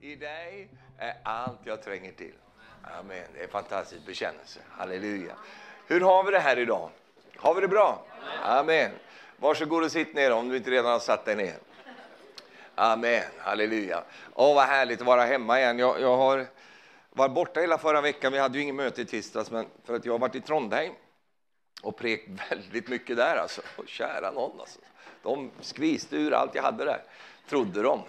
I dig är allt jag tränger till. Amen. Det är en fantastisk bekännelse. Halleluja. Hur har vi det här idag? Har vi det bra? Amen. Varsågod och sitt ner om du inte redan har satt dig ner. Amen. Halleluja. Åh, vad härligt att vara hemma igen. Jag, jag har varit borta hela förra veckan. Vi hade ju inget möte i tisdags, men för att jag har varit i Trondheim och prek väldigt mycket där. Alltså. Och kära någon. Alltså. De skviste ur allt jag hade där, trodde de.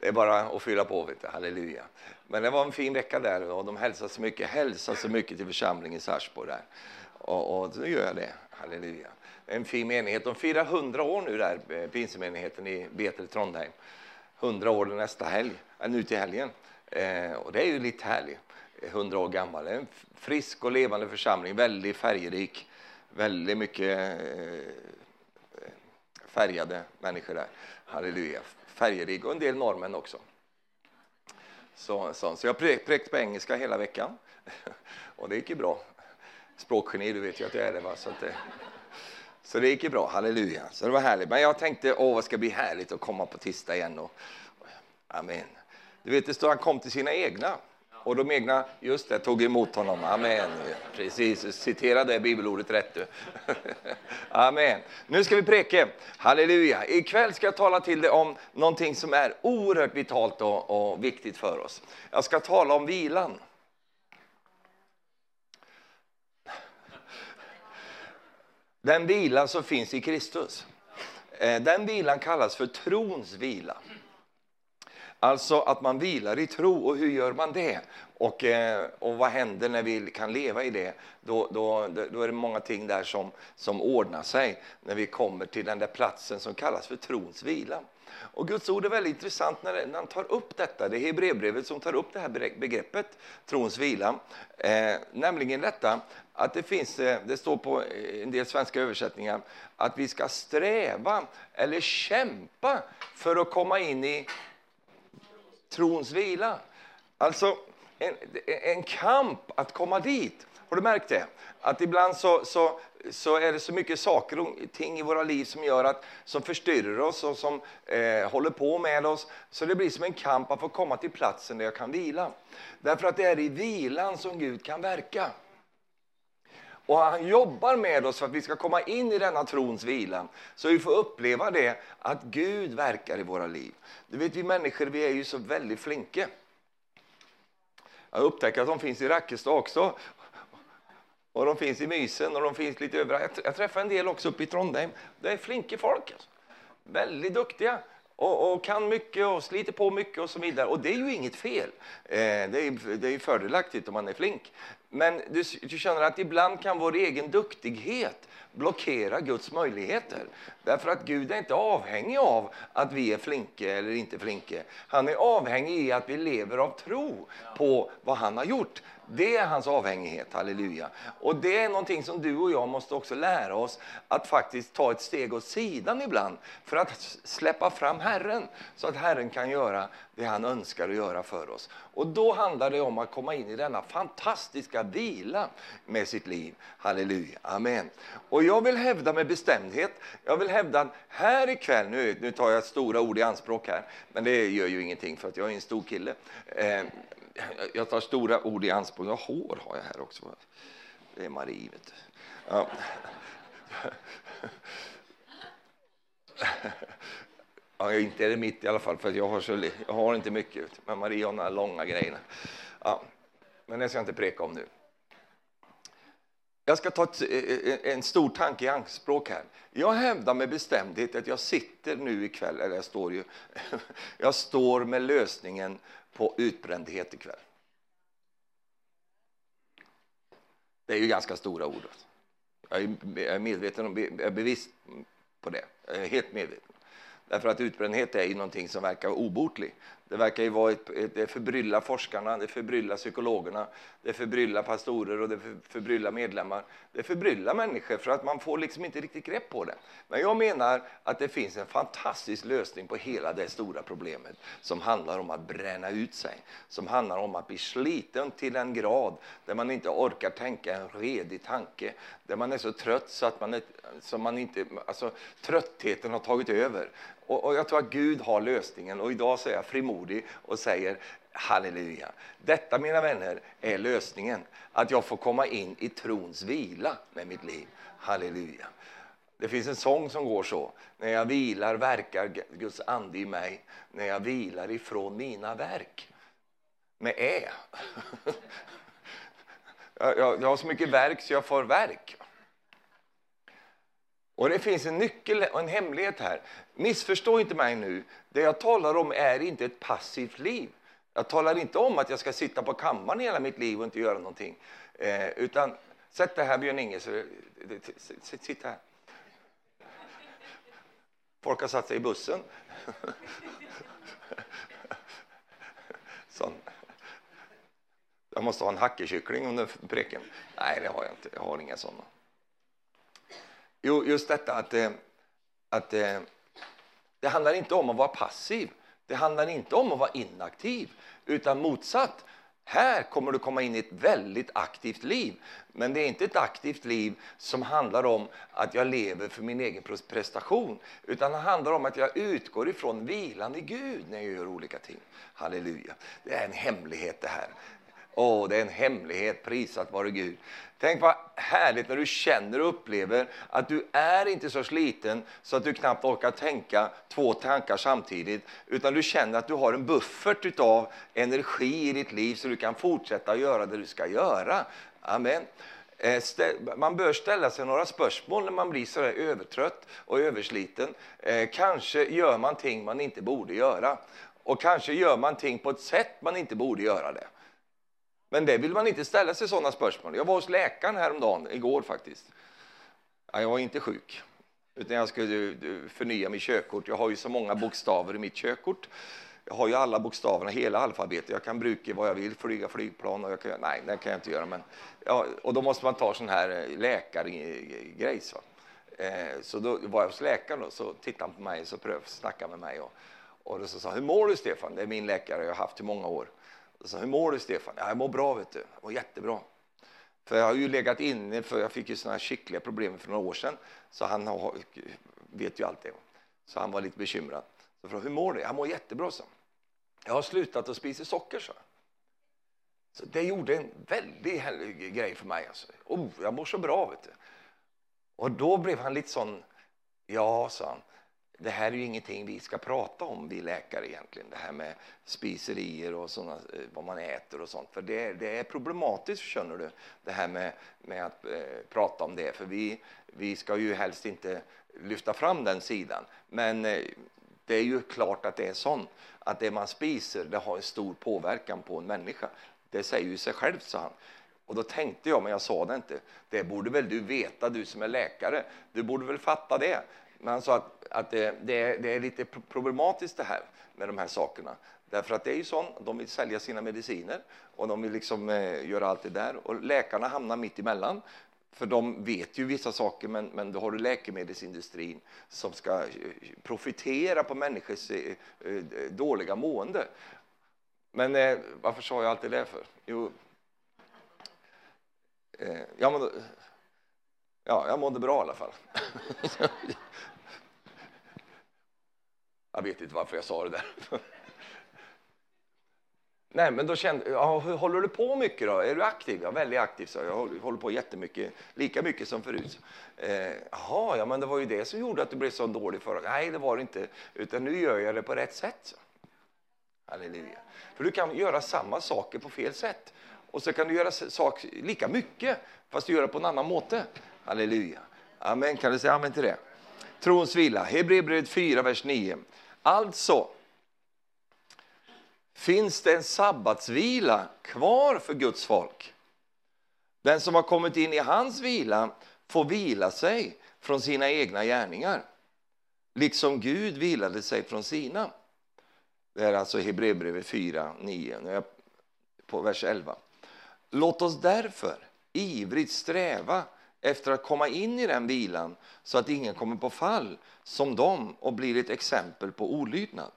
Det är bara att fylla på, vet du. halleluja. Men det var en fin vecka där och de hälsade så mycket, hälsade så mycket till församlingen i Sarsborg där. Och, och nu gör jag det, halleluja. En fin menighet. De firar 100 år nu där, eh, pinsemenigheten i Betel Trondheim. 100 år nästa helg, äh, nu till helgen. Eh, och det är ju lite härligt. 100 år gammal. En frisk och levande församling, väldigt färgrik. Väldigt mycket eh, färgade människor där. Halleluja. Färgrik och en del norrmän också. Så, så, så jag präkt på engelska hela veckan. Och det gick ju bra. Språkgeni, du vet ju att jag är det. Va? Så, det, så det gick ju bra, halleluja. Så det var härligt. Men jag tänkte, åh vad ska bli härligt att komma på tisdag igen. Och, amen. Du vet, det står han kom till sina egna. Och de egna, just det, tog emot honom. Amen. Precis, citera det bibelordet rätt du. Amen. Nu ska vi preka. Halleluja. Ikväll ska jag tala till dig om någonting som är oerhört vitalt och, och viktigt för oss. Jag ska tala om vilan. Den vila som finns i Kristus. Eh, den vilan kallas för trons vila. Alltså att man vilar i tro. Och hur gör man det? Och, eh, och vad händer när vi kan leva i det? Då, då, då är det många ting där som, som ordnar sig när vi kommer till den där platsen som kallas för trons vila. Och Guds ord är väldigt intressant när, när han tar upp detta. Det är Hebreerbrevet som tar upp det här begreppet, trons vila. Eh, nämligen detta att det finns, eh, det står på eh, en del svenska översättningar, att vi ska sträva eller kämpa för att komma in i trons vila. Alltså en, en kamp att komma dit. Har du märkt det? Att ibland så, så, så är det så mycket saker och ting i våra liv som gör att, som förstyrrar oss och som eh, håller på med oss. Så det blir som en kamp att få komma till platsen där jag kan vila. Därför att det är i vilan som Gud kan verka. Och han jobbar med oss för att vi ska komma in i denna trons vila. Så vi får uppleva det, att Gud verkar i våra liv. Du vet, vi människor vi är ju så väldigt flinke. Jag upptäcker att de finns i Rackestad också. Och de finns i Mysen och de finns lite överallt. Jag träffar en del också uppe i Trondheim. Det är flinke folk. Alltså. Väldigt duktiga. Och, och, kan mycket och sliter på mycket och så vidare. Och det är ju inget fel. Eh, det, är, det är fördelaktigt om man är flink. Men du, du känner att ibland kan vår egen duktighet blockera Guds möjligheter. Därför att Gud är inte avhängig av att vi är flinke eller inte flinke. Han är avhängig av att vi lever av tro på vad han har gjort. Det är hans avhängighet, halleluja. Och det är någonting som du och jag måste också lära oss att faktiskt ta ett steg åt sidan ibland för att släppa fram Herren så att Herren kan göra det han önskar att göra för oss. Och då handlar det om att komma in i denna fantastiska vila med sitt liv. Halleluja, amen. Och jag vill hävda med bestämdhet, jag vill hävda här ikväll, nu, nu tar jag stora ord i anspråk här, men det gör ju ingenting för att jag är en stor kille. Eh, jag tar stora ord i anspråk. Ja, hår har jag här också. Det är Marie, vet du. Ja. Ja, inte är det mitt i alla fall, för jag har, så, jag har inte mycket. Men Marie har de här långa grejerna. Ja, men det ska jag inte preka om nu. Jag ska ta ett, eh, eh, eh, en stor tanke i anspråk här. Jag hävdar med bestämdhet att jag sitter nu ikväll, eller jag står ju, jag står med lösningen på utbrändhet ikväll. Det är ju ganska stora ord. Jag är medveten om, jag är bevisst på det. Jag är helt medveten. Därför att utbrändhet är ju någonting som verkar obotlig. Det verkar ju vara ett, det förbryllar forskarna, det förbryllar psykologerna, det förbryllar pastorer och det förbryllar medlemmar. Det förbryllar människor för att man får liksom inte riktigt grepp på det. Men jag menar att det finns en fantastisk lösning på hela det stora problemet som handlar om att bränna ut sig, som handlar om att bli sliten till en grad där man inte orkar tänka en redig tanke, där man är så trött så att man, är, så man inte, alltså, tröttheten har tagit över Och, och, jag tror att Gud har lösningen. Och idag så är jag frimodig och säger halleluja. Detta mina vänner är lösningen. Att jag får komma in i trons vila med mitt liv. Halleluja. Det finns en sång som går så. När jag vilar verkar Guds ande i mig. När jag vilar ifrån mina verk. Med Ä. Jag, jag, jag har så mycket verk så jag får verk. Och det finns en nyckel och en hemlighet här. Missförstå inte mig nu. Det jag talar om är inte ett passivt liv. Jag talar inte om att jag ska sitta på kammaren hela mitt liv och inte göra någonting. Eh, utan sätt dig här Björn Inge, så, sitt här. Folk har satt sig i bussen. Sån. Jag måste ha en hackekyckling under pricken. Nej, det har jag inte. Jag har inga sådana. Jo, just detta att, eh, att eh, det handlar inte om att vara passiv. Det handlar inte om att vara inaktiv, utan motsatt. Här kommer du komma in i ett väldigt aktivt liv. Men det är inte ett aktivt liv som handlar om att jag lever för min egen prestation. Utan det handlar om att jag utgår ifrån vilan i Gud när jag gör olika ting. Halleluja. Det är en hemlighet det här. Åh, det är en hemlighet, prisat vare Gud. Tänk vad härligt när du känner och upplever att du är inte så sliten så att du knappt orkar tänka två tankar samtidigt. Utan du känner att du har en buffert av energi i ditt liv så du kan fortsätta göra det du ska göra. Amen. Eh, man bör ställa sig några spörsmål när man blir så där övertrött och översliten. Eh, kanske gör man ting man inte borde göra. Och kanske gör man ting på ett sätt man inte borde göra det. Men det vill man inte ställa sig sådana spörsmål. Jag var hos läkaren häromdagen, igår faktiskt. jag var inte sjuk, utan jag skulle eh, förnya mitt körkort. Jag har ju så många bokstäver i mitt körkort. Jag har ju alla bokstäverna, hela alfabetet. Jag kan bruka vad jag vill, flyga flygplan och jag kan, nej, det kan jag inte göra. Men, ja, och då måste man ta sån här eh, läkargrej. Så. Eh, så då var jag hos läkaren och så tittade han på mig och så prövade snacka med mig. Och, och då så sa hur mår du Stefan? Det är min läkare jag har haft i många år. Så hur mår du Stefan? Ja, jag mår bra vet du. Jag mår jättebra. För jag har ju legat inne, för jag fick ju såna här skickliga problem för några år sedan. Så han har, vet ju allt det. Så han var lite bekymrad. Så frågade hur mår du? Jag mår jättebra, så. Jag har slutat att spisa socker, så. Så det gjorde en väldig grej för mig. Alltså. Oh, jag mår så bra, vet du. Och då blev han lite sån, ja, sa han det här är ju ingenting vi ska prata om, vi läkare egentligen. Det här med spiserier och såna, eh, vad man äter och sånt. För det, det är problematiskt, känner du, det här med, med att eh, prata om det. För vi, vi ska ju helst inte lyfta fram den sidan. Men eh, det är ju klart att det är sånt, att det man spiser, det har en stor påverkan på en människa. Det säger ju sig självt, sa han. Och då tänkte jag, men jag sa det inte, det borde väl du veta, du som är läkare. Du borde väl fatta det. Men han sa att, att det, det, är, det, är, lite problematiskt det här med de här sakerna. Därför att det är ju sånt, de vill sälja sina mediciner och de vill liksom eh, göra allt det där. Och läkarna hamnar mitt emellan. För de vet ju vissa saker, men, men då har du läkemedelsindustrin som ska eh, profitera på människors eh, eh, dåliga mående. Men eh, varför sa jag allt det där för? Jo, eh, ja, men, då, ja, jag mådde bra i alla fall. Jag vet inte varför jag sa det där. Nej, men då kände ja, håller du på mycket då? Är du aktiv? Ja, väldigt aktiv. Så jag håller på jättemycket, lika mycket som förut. Eh, aha, ja, men det var ju det som gjorde att du blev så dålig förra Nej, det var det inte. Utan nu gör jag det på rätt sätt. Så. Halleluja. För du kan göra samma saker på fel sätt. Och så kan du göra sak lika mycket, fast du gör det på en annan måte. Halleluja. Amen. Kan du säga amen till det? Trons vila. Hebreerbrevet 4, vers 9. Alltså finns det en sabbatsvila kvar för Guds folk. Den som har kommit in i hans vila får vila sig från sina egna gärningar, liksom Gud vilade sig från sina. Det är alltså Hebreerbrevet 4, 9, på vers 11. Låt oss därför ivrigt sträva efter att komma in i den vilan så att ingen kommer på fall som dem och blir ett exempel på olydnad.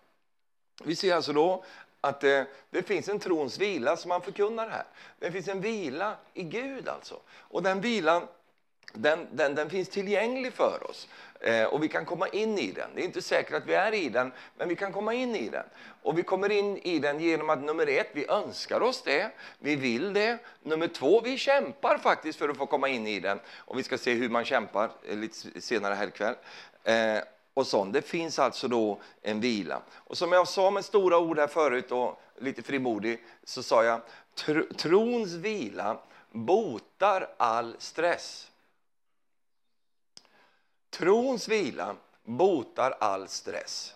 Vi ser alltså då att det, det, finns en trons vila som man förkunnar här. Det finns en vila i Gud alltså. Och den vilan den, den, den finns tillgänglig för oss eh, och vi kan komma in i den. Det är inte säkert att vi är i den, men vi kan komma in i den. Och vi kommer in i den genom att nummer ett, vi önskar oss det, vi vill det. Nummer två, vi kämpar faktiskt för att få komma in i den. Och vi ska se hur man kämpar eh, lite senare här ikväll. Eh, och sånt. Det finns alltså då en vila. Och som jag sa med stora ord här förut och lite frimodig så sa jag tr trons vila botar all stress. Trons vila botar all stress.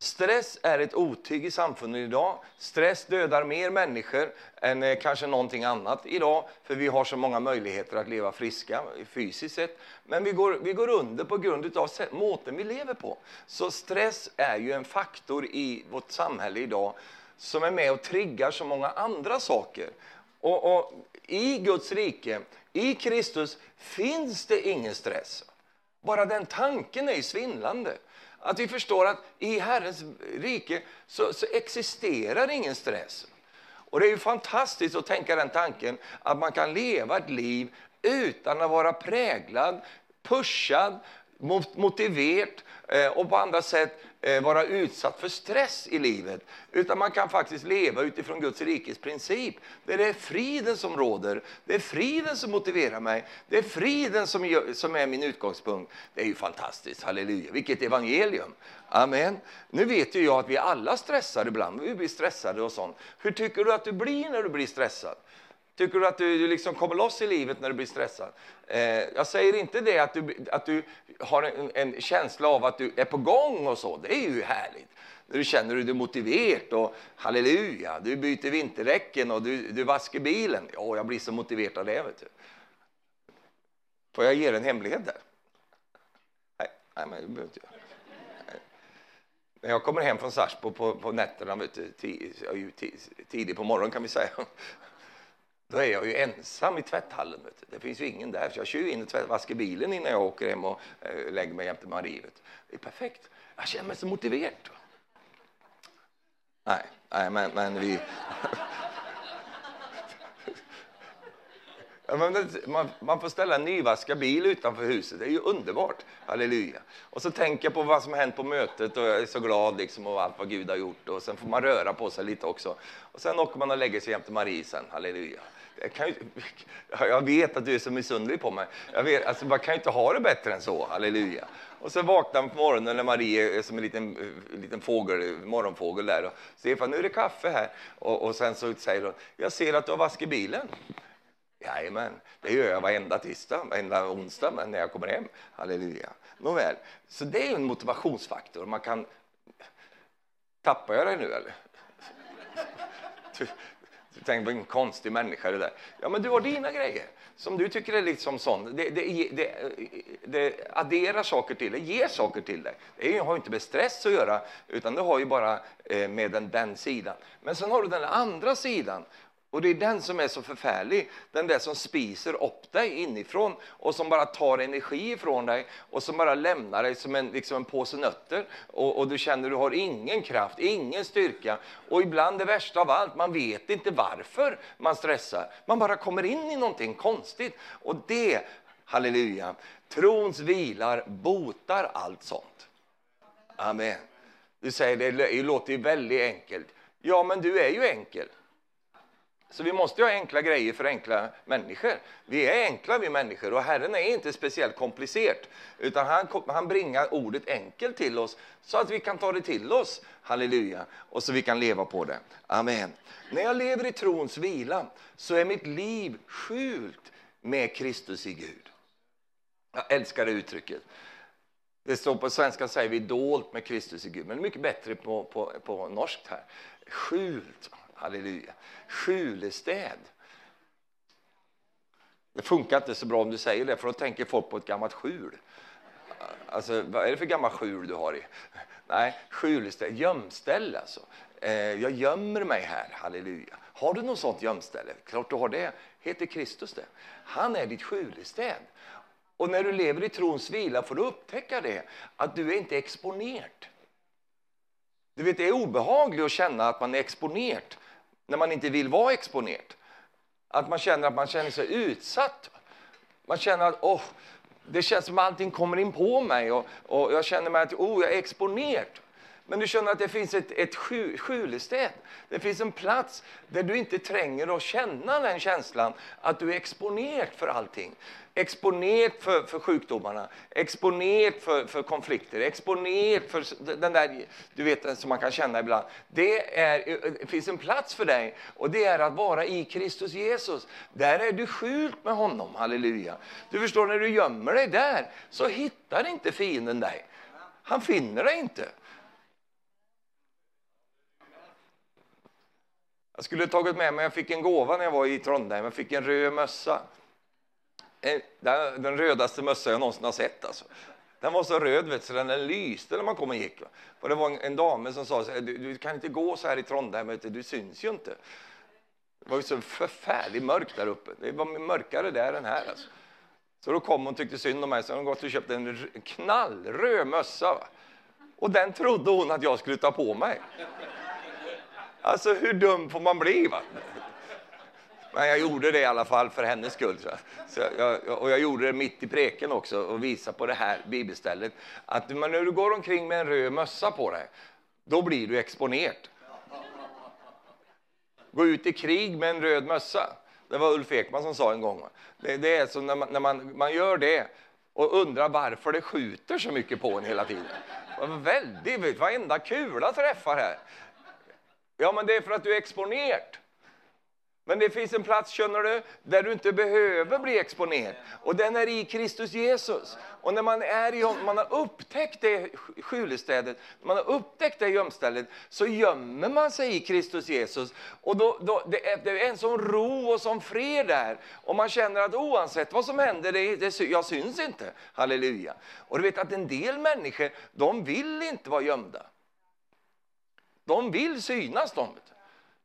Stress är ett otyg i samfundet idag. Stress dödar mer människor än eh, kanske någonting annat idag, för vi har så många möjligheter att leva friska fysiskt sett. Men vi går, vi går under på grund av måten vi lever på. Så stress är ju en faktor i vårt samhälle idag som är med och triggar så många andra saker. Och, och I Guds rike, i Kristus, finns det ingen stress. Bara den tanken är svindlande. Att vi förstår att i Herrens rike så, så, existerar ingen stress. Och det är ju fantastiskt att tänka den tanken att man kan leva ett liv utan att vara präglad, pushad, motiverad eh, och på andra sätt Eh, vara utsatt för stress i livet. Utan man kan faktiskt leva utifrån Guds rikes princip. Det är friden som råder, det är friden som motiverar mig, det är friden som, som är min utgångspunkt. Det är ju fantastiskt, halleluja. Vilket evangelium! Amen. Nu vet ju jag att vi alla stressar ibland, vi blir stressade och sånt. Hur tycker du att du blir när du blir stressad? Tycker du att du, du liksom kommer loss i livet när du blir stressad? Eh, jag säger inte det att du, att du har en, en, känsla av att du är på gång och så. Det är ju härligt. Du känner dig motiverad och halleluja, du byter vinterdäcken och du, du vaskar bilen. Ja, jag blir så motiverad av det. Vet du. Får jag ge dig en hemlighet där? Nej, nej men det behöver inte jag. När jag kommer hem från Sarsbo på, på nätterna, vet du, tidigt på morgonen kan vi säga, då är jag ju ensam i tvätthallen. Vet du. Det finns ju ingen där, så jag kör in och tvätt, vaskar bilen innan jag åker hem och eh, lägger mig jämte Marie. Det är perfekt. Jag känner mig så motiverad. Nej, nej men, men vi... man, man, får ställa en nyvaskad bil utanför huset. Det är ju underbart. Halleluja. Och så tänker jag på vad som har hänt på mötet och jag är så glad liksom och allt vad Gud har gjort. Och sen får man röra på sig lite också. Och sen åker man och lägger sig jämte Marie sen. Halleluja. Jag, kan ju, jag vet att du är så missunderlig på mig. Jag vet, alltså, man kan ju inte ha det bättre än så. Halleluja. Och så vaknar man på morgonen när Marie är som en liten, liten fågel, morgonfågel där. Och Stefan, nu är det kaffe här. Och, och sen så säger hon, jag ser att du har vaskat bilen. Jajamän, det gör jag varenda tisdag, varenda onsdag men när jag kommer hem. Halleluja. Nåväl, så det är en motivationsfaktor. Man kan... Tappar jag dig nu eller? Du tänker på en konstig människa det där. Ja, men du har dina grejer som du tycker är liksom sån. Det, det, det, det adderar saker till dig, ger saker till dig. Det har inte med stress att göra, utan det har ju bara eh, med den, den sidan. Men sen har du den andra sidan och det är den som är så förfärlig, den där som spiser upp dig inifrån och som bara tar energi ifrån dig och som bara lämnar dig som en, liksom en påse nötter. Och, och du känner att du har ingen kraft, ingen styrka. Och ibland det värsta av allt, man vet inte varför man stressar. Man bara kommer in i någonting konstigt. Och det, halleluja, trons vilar botar allt sånt. Amen. Du säger, det låter ju väldigt enkelt. Ja, men du är ju enkel. Så vi måste ha enkla grejer för enkla människor. Vi är enkla vi människor och Herren är inte speciellt komplicerad. Utan han, han bringar ordet enkelt till oss så att vi kan ta det till oss. Halleluja. Och så vi kan leva på det. Amen. När jag lever i trons vila så är mitt liv skjult med Kristus i Gud. Jag älskar det uttrycket. Det står på svenska säger vi dolt med Kristus i Gud, men mycket bättre på, på, på norskt här. Skjult. Halleluja. Skjulestäd. Det funkar inte så bra om du säger det, för då tänker folk på ett gammalt skjul. Alltså, vad är det för gammalt skjul du har i? Nej, skjulestäd, gömställe alltså. Eh, jag gömmer mig här, halleluja. Har du något sånt gömställe? Klart du har det. Heter Kristus det. Han är ditt skjulestäd. Och när du lever i trons vila får du upptäcka det, att du är inte exponerad. Du vet, det är obehagligt att känna att man är exponerad när man inte vill vara exponerad. Att man känner att man känner sig utsatt. Man känner att oh, det känns som att allting kommer in på mig och, och jag känner mig att oh, jag är exponerad. Men du känner att det finns ett, ett skjulested. Det finns en plats där du inte tränger att känna den känslan att du är exponerad för allting exponerat för, för sjukdomarna, exponerat för, för konflikter, exponerat för den där du vet, eh, som man kan känna ibland. Det, är, eh, eh, det finns en plats för dig och det är att vara i Kristus Jesus. Där är du skjult med honom, halleluja. Du förstår, när du gömmer dig där så hittar inte fienden dig. Han finner dig inte. Jag skulle tagit med mig, jag fick en gåva när jag var i Trondheim, jag fick en röd mössa. Eh, den, den rödaste mössa jag någonsin har sett alltså. Den var så röd vet, så den lyste när man kom och gick. Och det var en, en dam som sa så här, du, du, kan inte gå så här i Trondheim, vet du, du syns ju inte. Det var ju så förfärligt mörkt där uppe. Det var mörkare där än här. Alltså. Så då kom hon och tyckte synd om mig, så hon gått och köpte en knallröd mössa. Va? Och den trodde hon att jag skulle ta på mig. Alltså hur dum får man bli? Va? Men jag gjorde det i alla fall för hennes skull. Så jag, och jag gjorde det mitt i preken också och visade på det här bibelstället. Att när du går omkring med en röd mössa på dig, då blir du exponerad. Gå ut i krig med en röd mössa. Det var Ulf Ekman som sa en gång. Det, det är som när, man, när man, man gör det och undrar varför det skjuter så mycket på en hela tiden. Väldigt, varenda kula träffar här. Ja, men det är för att du är exponerad. Men det finns en plats, känner du, där du inte behöver bli exponerad. Och den är i Kristus Jesus. Och när man är i man har upptäckt det skjulestädet, man har upptäckt det gömstället, så gömmer man sig i Kristus Jesus. Och då, då, det, är, det är en sån ro och sån fred där. Och man känner att oavsett vad som händer, det, det, jag syns inte. Halleluja. Och du vet att en del människor, de vill inte vara gömda. De vill synas de.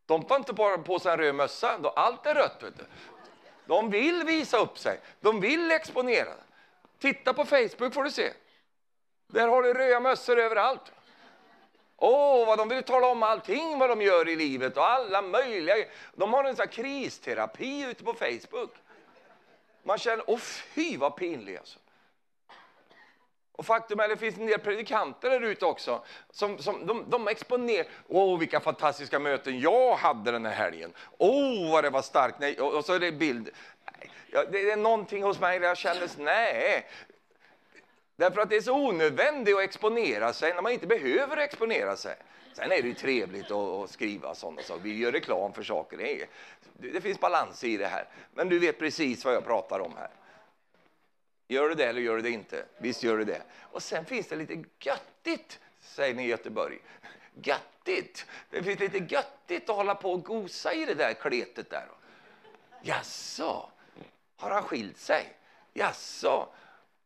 De tar inte bara på sig en röd mössa, allt är rött. Vet du. De vill visa upp sig, de vill exponera. Titta på Facebook får du se. Där har du röda mössor överallt. Åh, oh, vad de vill tala om allting vad de gör i livet och alla möjliga. De har en sån kristerapi ute på Facebook. Man känner, åh oh, fy vad pinlig alltså. Och faktum är att det finns en del predikanter där ute också. Som, som, de, de exponerar, åh vilka fantastiska möten jag hade den här helgen. Åh vad det var starkt. Nej, och, och så är det bild. Ja, det är någonting hos mig där jag känner, nej. Därför att det är så onödvändigt att exponera sig när man inte behöver exponera sig. Sen är det ju trevligt att, skriva sådana saker. Vi gör reklam för saker. Det, är, det finns balans i det här. Men du vet precis vad jag pratar om här. Gör du det eller gör du det inte? Visst gör du det. Och sen finns det lite göttigt, säger ni i Göteborg. Göttigt. Det finns lite göttigt att hålla på och gosa i det där kletet där. Jaså, har han skilt sig? Jaså,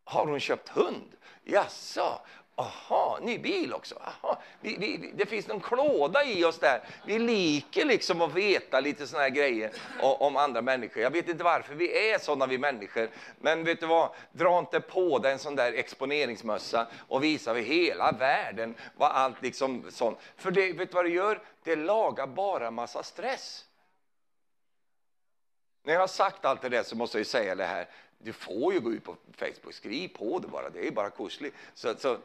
har hon köpt hund? Jaså, Aha, ny bil också. Aha, vi, vi, det finns någon klåda i oss där. Vi liker liksom att veta lite såna här grejer om, andra människor. Jag vet inte varför vi är såna vi människor. Men vet du vad? Dra inte på dig en sån där exponeringsmössa och visa för hela världen vad allt liksom sånt. För det, vet du vad det gör? Det lagar bara massa stress. När jag har sagt allt det där så måste jag säga det här. Du får ju gå ut på Facebook, skriv på det bara, det är bara kusligt. Så, så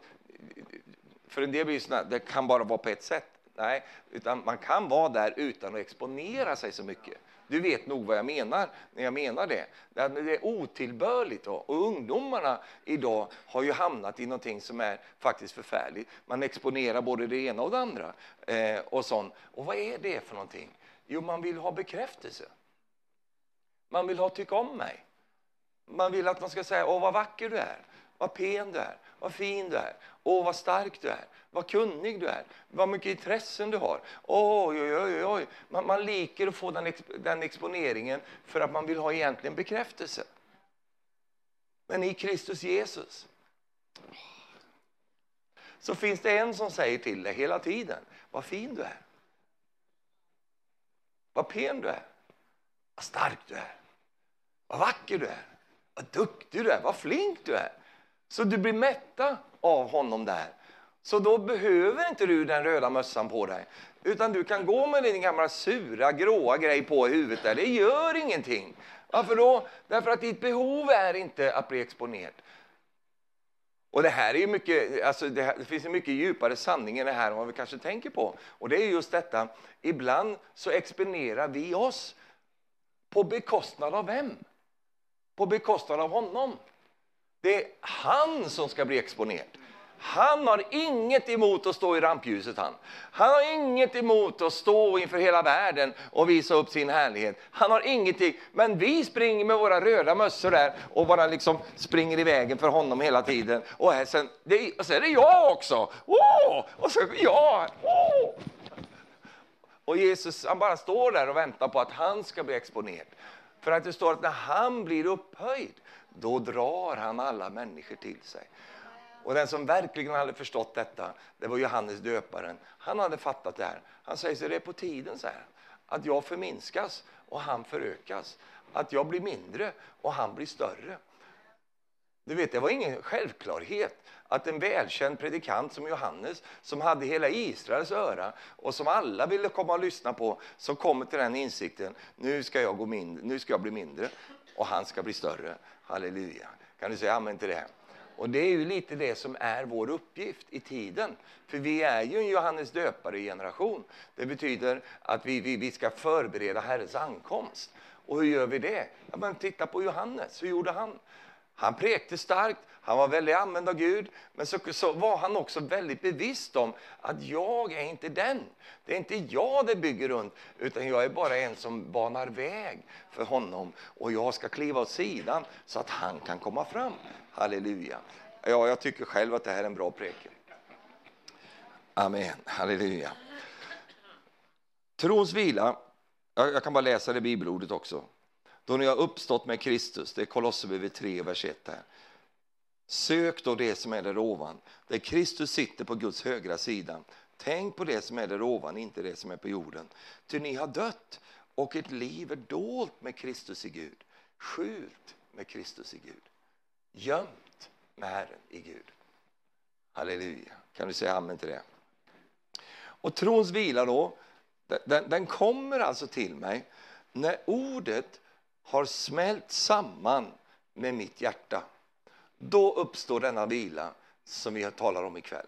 för en del blir det det kan bara vara på ett sätt. Nej, utan man kan vara där utan att exponera sig så mycket. Du vet nog vad jag menar när jag menar det. Det är otillbörligt. Och ungdomarna idag har ju hamnat i någonting som är faktiskt förfärligt. Man exponerar både det ena och det andra. Eh, och, sånt. och vad är det för någonting? Jo, man vill ha bekräftelse. Man vill ha tycka om mig. Man vill att man ska säga, åh vad vacker du är, vad pen du är, vad fin du är, åh vad stark du är, vad kunnig du är, vad mycket intressen du har. Oj, oj, oj, oj. Man, man liker att få den, den exponeringen för att man vill ha egentligen bekräftelse. Men i Kristus Jesus så finns det en som säger till dig hela tiden, vad fin du är. Vad pen du är, vad stark du är, vad vacker du är, vad duktig du är, vad flink du är. Så du blir mätta av honom där. Så då behöver inte du den röda mössan på dig. Utan du kan gå med din gamla sura, gråa grej på huvudet där. Det gör ingenting. Varför då? Därför att ditt behov är inte att bli exponerad. Och det här är mycket, alltså det, här, det, finns en mycket djupare sanning i det här än vad vi kanske tänker på. Och det är just detta, ibland så exponerar vi oss på bekostnad av vem? På bekostnad av honom. Det är han som ska bli exponerad. Han har inget emot att stå i rampljuset. Han. han har inget emot att stå inför hela världen och visa upp sin härlighet. Han har ingenting. Men vi springer med våra röda mössor där och bara liksom springer i vägen för honom hela tiden. Och, här, sen, det, och så är det jag också! Oh! Och så jag! Oh! Och Jesus han bara står där och väntar på att han ska bli exponerad. För att det står att när han blir upphöjd, då drar han alla människor till sig. Och den som verkligen hade förstått detta, det var Johannes döparen. Han hade fattat det här. Han säger så det är på tiden så här, att jag förminskas och han förökas. Att jag blir mindre och han blir större. Du vet, det var ingen självklarhet att en välkänd predikant som Johannes, som hade hela Israels öra och som alla ville komma och lyssna på, som kommer till den insikten, nu ska jag, gå mindre, nu ska jag bli mindre och han ska bli större. Halleluja. Kan du säga amen till det? Och det är ju lite det som är vår uppgift i tiden. För vi är ju en Johannes döpare-generation. Det betyder att vi, vi, vi ska förbereda Herrens ankomst. Och hur gör vi det? Ja, men titta på Johannes, hur gjorde han? Han prekte starkt, han var väldigt använd av Gud, men så, så, var han också väldigt bevisst om att jag är inte den. Det är inte jag det bygger runt, utan jag är bara en som banar väg för honom. Och jag ska kliva åt sidan så att han kan komma fram. Halleluja. Ja, jag tycker själv att det här är en bra preken. Amen. Halleluja. Trons vila, jag kan bara läsa det bibelordet också. Då ni har uppstått med Kristus, det är Kolosserbrevet 3, vers 1 här. Sök då det som är där ovan, där Kristus sitter på Guds högra sida. Tänk på det som är där ovan, inte det som är på jorden. Ty ni har dött och ert liv är dolt med Kristus i Gud, skjult med Kristus i Gud, gömt med Herren i Gud. Halleluja. Kan du säga amen till det? Och trons vila då, den, den kommer alltså till mig när ordet har smält samman med mitt hjärta. Då uppstår denna vila som vi talar om ikväll.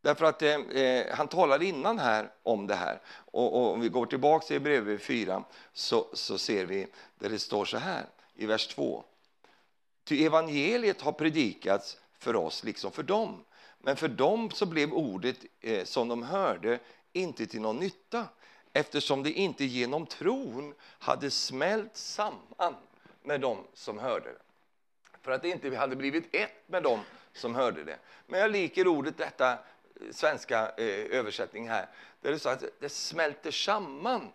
Därför att eh, eh, han talade innan här om det här. Och, och om vi går tillbaka till brev 4 så, så ser vi där det står så här i vers 2. Ty evangeliet har predikats för oss liksom för dem. Men för dem så blev ordet eh, som de hörde inte till någon nytta eftersom det inte genom tron hade smält samman med dem som hörde det. För att det inte hade blivit ett med dem som hörde det. Men jag liker ordet, detta eh, svenska eh, översättning här, där det står att det smälter samman.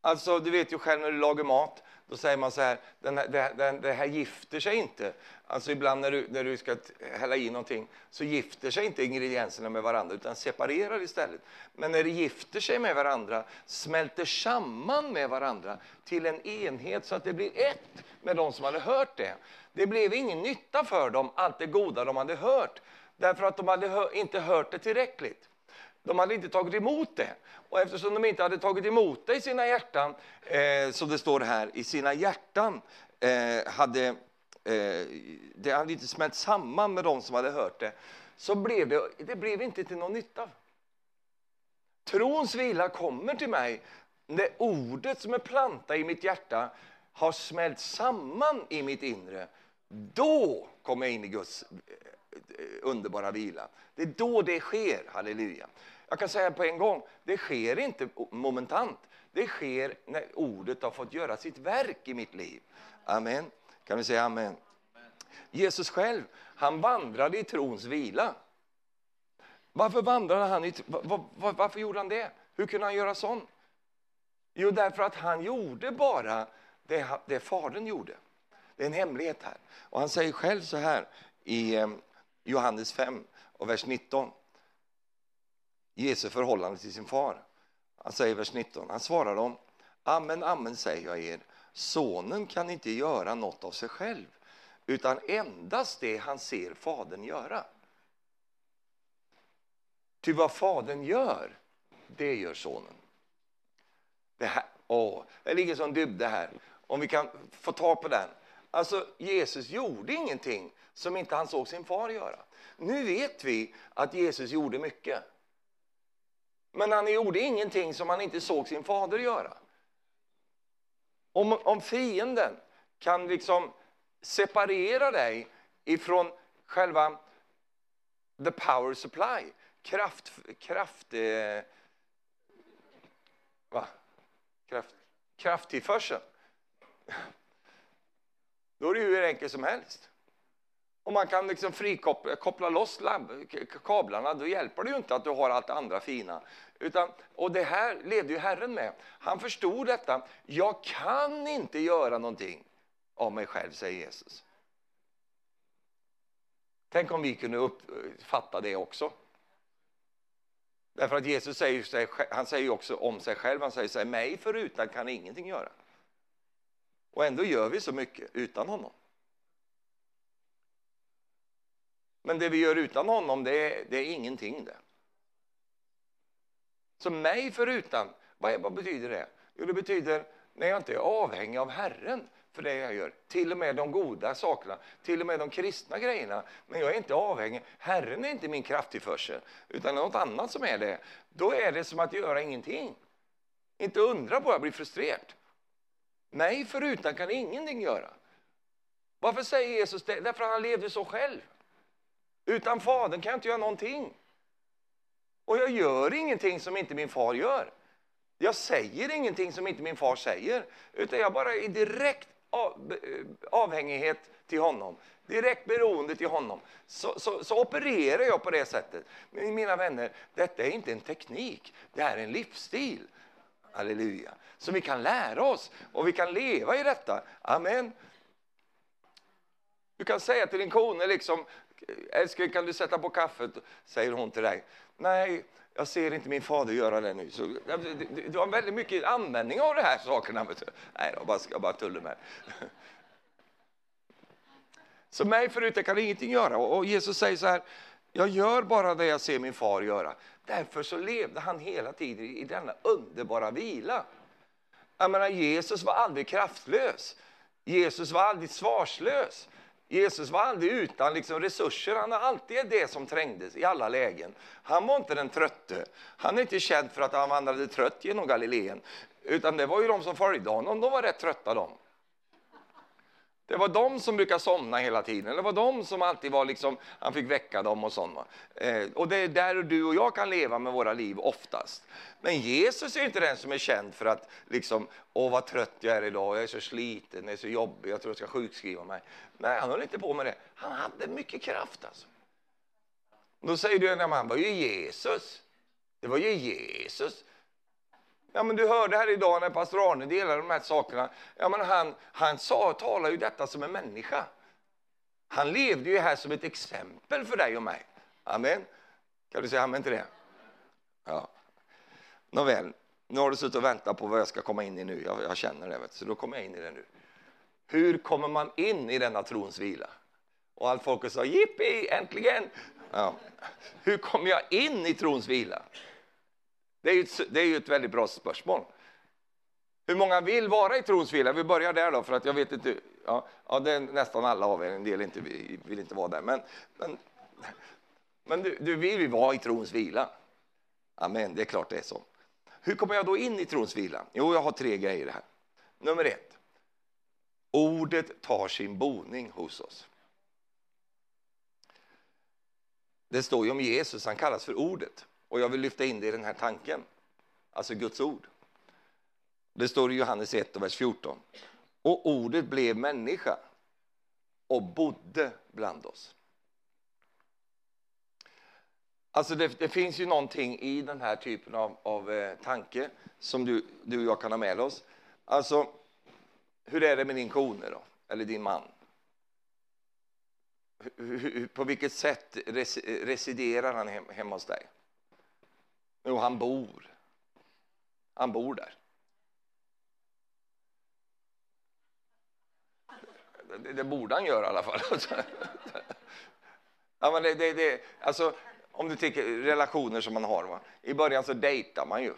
Alltså, du vet ju själv när du lagar mat, då säger man så här, den här, det, den, det här gifter sig inte. Alltså ibland när du, när du ska hälla i någonting så gifter sig inte ingredienserna med varandra utan separerar istället. Men när det gifter sig med varandra, smälter samman med varandra till en enhet så att det blir ett med de som hade hört det. Det blev ingen nytta för dem, allt det goda de hade hört, därför att de hade hör, inte hört det tillräckligt. De hade inte tagit emot det. Och eftersom de inte hade tagit emot det i sina hjärtan, eh, som det står här, i sina hjärtan eh, hade eh, det hade inte smält samman med de som hade hört det, så blev det, det blev inte till någon nytta. Trons vila kommer till mig när ordet som är plantat i mitt hjärta har smält samman i mitt inre. Då kommer jag in i Guds eh, underbara vila. Det är då det sker, halleluja. Jag kan säga på en gång, det sker inte momentant. Det sker när ordet har fått göra sitt verk i mitt liv. Amen. Kan vi säga amen? Jesus själv, han vandrade i trons vila. Varför vandrade han i, var, var, varför gjorde han det? Hur kunde han göra sånt? Jo, därför att han gjorde bara det, det Fadern gjorde. Det är en hemlighet här. Och han säger själv så här i eh, Johannes 5 och vers 19. Jesu förhållande till sin far. Han säger vers 19. Han svarar dem. Amen, amen säger jag er. Sonen kan inte göra något av sig själv utan endast det han ser Fadern göra. Ty vad Fadern gör, det gör Sonen. Det, här, åh, det ligger som dybde här. Om vi kan få tag på den. Alltså, Jesus gjorde ingenting som inte han såg sin far göra. Nu vet vi att Jesus gjorde mycket. Men han gjorde ingenting som han inte såg sin fader göra. Om, om fienden kan liksom separera dig ifrån själva the power supply, kraft, kraft, eh, va? kraft krafttillförseln. Då är det hur enkelt som helst. Om man kan liksom frikoppla loss kablarna, då hjälper det ju inte att du har allt det andra fina. Utan, och det här levde ju Herren med. Han förstod detta. Jag kan inte göra någonting av mig själv, säger Jesus. Tänk om vi kunde uppfatta det också. Därför att Jesus säger, han säger också om sig själv, han säger så här, mig förutan kan ingenting göra. Och ändå gör vi så mycket utan honom. Men det vi gör utan honom, det är, det är ingenting det. Så mig förutan, vad, vad betyder det? Jo, det betyder när jag inte är avhängig av Herren för det jag gör. Till och med de goda sakerna, till och med de kristna grejerna. Men jag är inte avhängig. Herren är inte min krafttillförsel, utan något annat som är det. Då är det som att göra ingenting. Inte undra på att jag blir frustrerad. Mig förutan kan ingenting göra. Varför säger Jesus det? Därför att han levde så själv. Utan Fadern kan jag inte göra någonting. Och jag gör ingenting som inte min far gör. Jag säger ingenting som inte min far säger, utan jag bara är direkt av, eh, avhängighet till honom, direkt beroende till honom. Så, så, så, opererar jag på det sättet. Men mina vänner, detta är inte en teknik, det är en livsstil. Halleluja. Så vi kan lära oss och vi kan leva i detta. Amen. Du kan säga till din kone liksom, älskling kan du sätta på kaffet? Säger hon till dig. Nej, jag ser inte min fader göra det nu. Så, du, du har väldigt mycket användning av de här sakerna. Nej, jag bara, jag bara tullar med. Så mig förut kan ingenting göra. Och Jesus säger så här, jag gör bara det jag ser min far göra. Därför så levde han hela tiden i denna underbara vila. Jag menar, Jesus var aldrig kraftlös. Jesus var aldrig svarslös. Jesus var aldrig utan liksom resurser, han har alltid det som trängdes i alla lägen. Han var inte den trötte. Han är inte känd för att han vandrade trött genom Galileen. Utan det var ju de som följde honom, de var rätt trötta de. Det var de som brukade somna hela tiden. Det var de som alltid var liksom, han fick väcka dem och sånt. Eh, och det är där du och jag kan leva med våra liv oftast. Men Jesus är inte den som är känd för att liksom, åh vad trött jag är idag, jag är så sliten, jag är så jobbig, jag tror jag ska sjukskriva mig. Nej, han höll inte på med det. Han hade mycket kraft alltså. Då säger du, att han var ju Jesus. Det var ju Jesus. Ja, men du hörde här idag när pastor Arne delade de här sakerna. Ja, men han han sa, talar ju detta som en människa. Han levde ju här som ett exempel för dig och mig. Amen. Kan du säga amen till det? Ja. Nåväl, nu har du suttit och väntat på vad jag ska komma in i nu. Jag, jag känner det, vet du. så då kommer jag in i det nu. Hur kommer man in i denna trons vila? Och allt folket sa jippi, äntligen! Ja. Hur kommer jag in i trons vila? Det är, ju ett, det är ju ett väldigt bra spörsmål. Hur många vill vara i trons vila? Vi börjar där då, för att jag vet inte. Ja, ja det är nästan alla av er, en del inte, vill inte vara där. Men, men, men du, du vill vara i trons vila. Amen, det är klart det är så. Hur kommer jag då in i trons vila? Jo, jag har tre grejer här. Nummer ett. Ordet tar sin boning hos oss. Det står ju om Jesus, han kallas för ordet. Och jag vill lyfta in det i den här tanken, alltså Guds ord. Det står i Johannes 1 och vers 14. Och ordet blev människa och bodde bland oss. Alltså det, det, finns ju någonting i den här typen av, av eh, tanke som du, du och jag kan ha med oss. Alltså, hur är det med din kone då? Eller din man? Hur, på vilket sätt res, residerar han hem, hemma hos dig? Jo, han bor. Han bor där. Det, det borde han göra i alla fall. ja, men det, det, det, alltså, Om du tänker relationer som man har. Va? I början så dejtar man ju.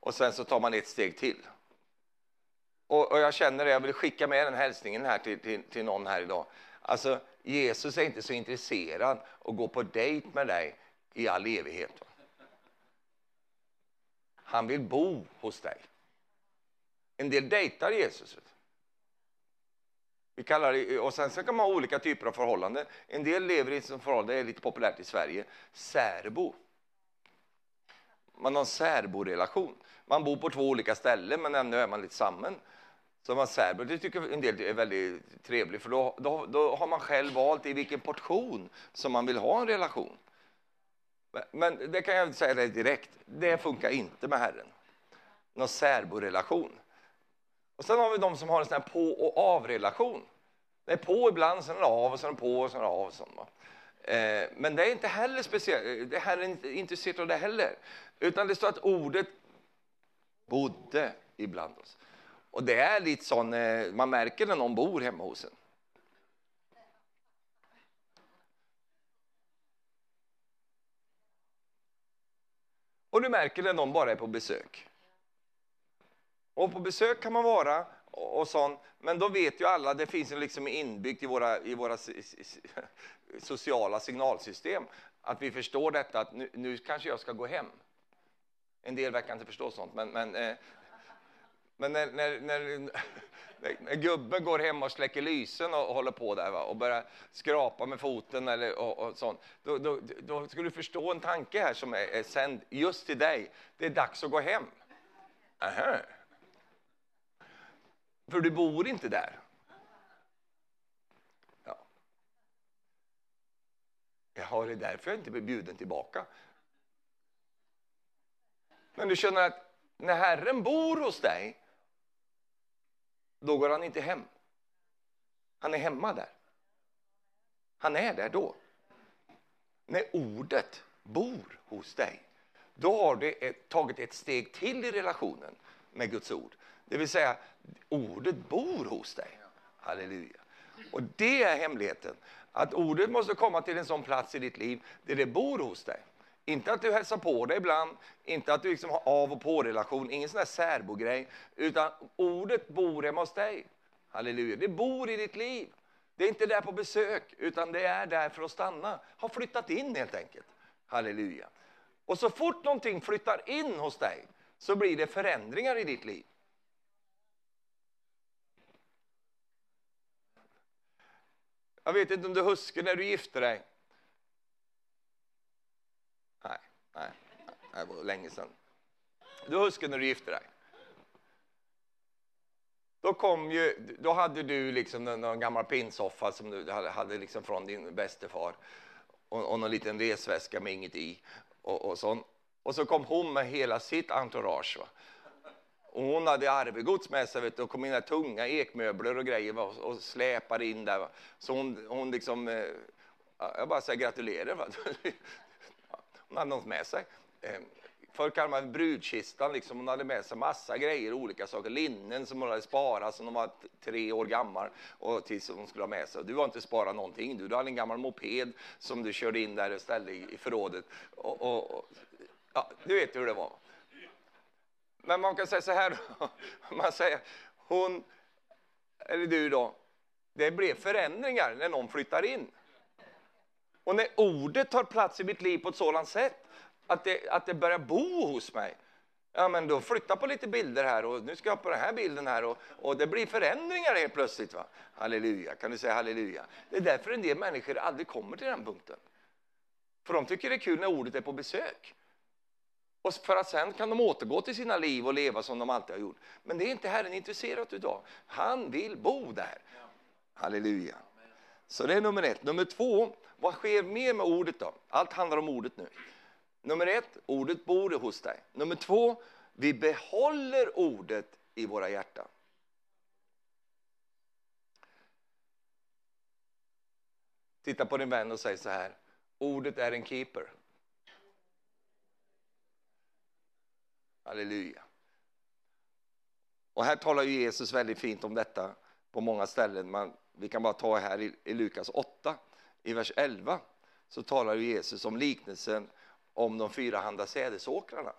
Och sen så tar man ett steg till. Och, och jag känner det, jag vill skicka med den hälsningen här till, till, till någon här idag. Alltså, Jesus är inte så intresserad att gå på dejt med dig i all evighet. Han vill bo hos dig. En del dejtar Jesus. Vi kallar det, och sen, så kan man ha olika typer av förhållanden. En del lever i ett förhållande, det är lite populärt i Sverige, särbo. Man har en särborelation. Man bor på två olika ställen men ändå är man lite samman. Så man särbo, det tycker en del är väldigt trevligt för då, då, då har man själv valt i vilken portion som man vill ha en relation. Men det kan jag säga dig direkt, det funkar inte med Herren. Någon särborelation. Och sen har vi de som har en sån här på och av-relation. Det är på ibland, sen är det av, och sen är det på, och sen är det av. Sånt, eh, men det är inte heller speciellt, det här är inte intresserat av det heller. Utan det står att ordet bodde ibland oss. Och det är lite sån, eh, man märker när någon bor hemma hos en. Och du märker när någon bara är på besök. Och på besök kan man vara och, och sånt, men då vet ju alla, det finns liksom inbyggt i våra, i våra sociala signalsystem, att vi förstår detta att nu, nu kanske jag ska gå hem. En del verkar inte förstå sånt, men, men, eh, men när, när, när, när, gubben går hem och släcker lysen och, och håller på där va, och börjar skrapa med foten eller och, och sånt, då, då, då ska du förstå en tanke här som är, är sänd just till dig. Det är dags att gå hem. Aha. För du bor inte där. Ja. Jaha, det är därför jag inte blir bjuden tillbaka. Men du känner att när Herren bor hos dig, då går han inte hem. Han är hemma där. Han är där då. När ordet bor hos dig, då har du tagit ett steg till i relationen med Guds ord. Det vill säga, ordet bor hos dig. Halleluja. Och det är hemligheten. Att ordet måste komma till en sån plats i ditt liv där det bor hos dig. Inte att du hälsar på dig ibland, inte att du liksom har av och på-relation, ingen sån där särbogrej. Utan ordet bor hemma hos dig. Halleluja. Det bor i ditt liv. Det är inte där på besök, utan det är där för att stanna. Har flyttat in helt enkelt. Halleluja. Och så fort någonting flyttar in hos dig så blir det förändringar i ditt liv. Jag vet inte om du huskar när du gifte dig. Nej, det var länge sedan. Du huskar när du gifte dig. Då, kom ju, då hade du liksom någon gammal pinsoffa som du hade, hade liksom från din bäste far och, och någon liten resväska med inget i. Och, och, sån. och så kom hon med hela sitt entourage. Va? Och hon hade arvegods med sig vet du, och kom in med tunga ekmöbler och grejer och, och släpade in där. Va? Så hon, hon liksom, eh, jag bara säger gratulerar. Va? Hon hade något med sig. Ehm, förr kallade man brudkistan, liksom. hon hade med sig massa grejer, olika saker. Linnen som hon hade sparat sedan hon var tre år gammal och tills hon skulle ha med sig. Du har inte sparat någonting, du, du hade en gammal moped som du körde in där och ställde i, i förrådet. Och, och, och, ja, du vet hur det var. Men man kan säga så här, man säger hon, eller du då, det blev förändringar när någon flyttar in. Och när ordet tar plats i mitt liv på ett sådant sätt att det, att det börjar bo hos mig, ja men då flytta på lite bilder här och nu ska jag på den här bilden här och, och det blir förändringar helt plötsligt. Va? Halleluja, kan du säga halleluja? Det är därför en del människor aldrig kommer till den punkten. För de tycker det är kul när ordet är på besök. Och för att sen kan de återgå till sina liv och leva som de alltid har gjort. Men det är inte Herren intresserad utav. Han vill bo där. Halleluja. Så det är nummer ett. Nummer två, vad sker mer med ordet då? Allt handlar om ordet nu. Nummer ett, ordet bor hos dig. Nummer två, vi behåller ordet i våra hjärtan. Titta på din vän och säg så här, ordet är en keeper. Halleluja. Och här talar ju Jesus väldigt fint om detta på många ställen. Man, vi kan bara ta här i, i Lukas 8, i vers 11. så talar Jesus om liknelsen om de fyrahanda sädesåkrarna.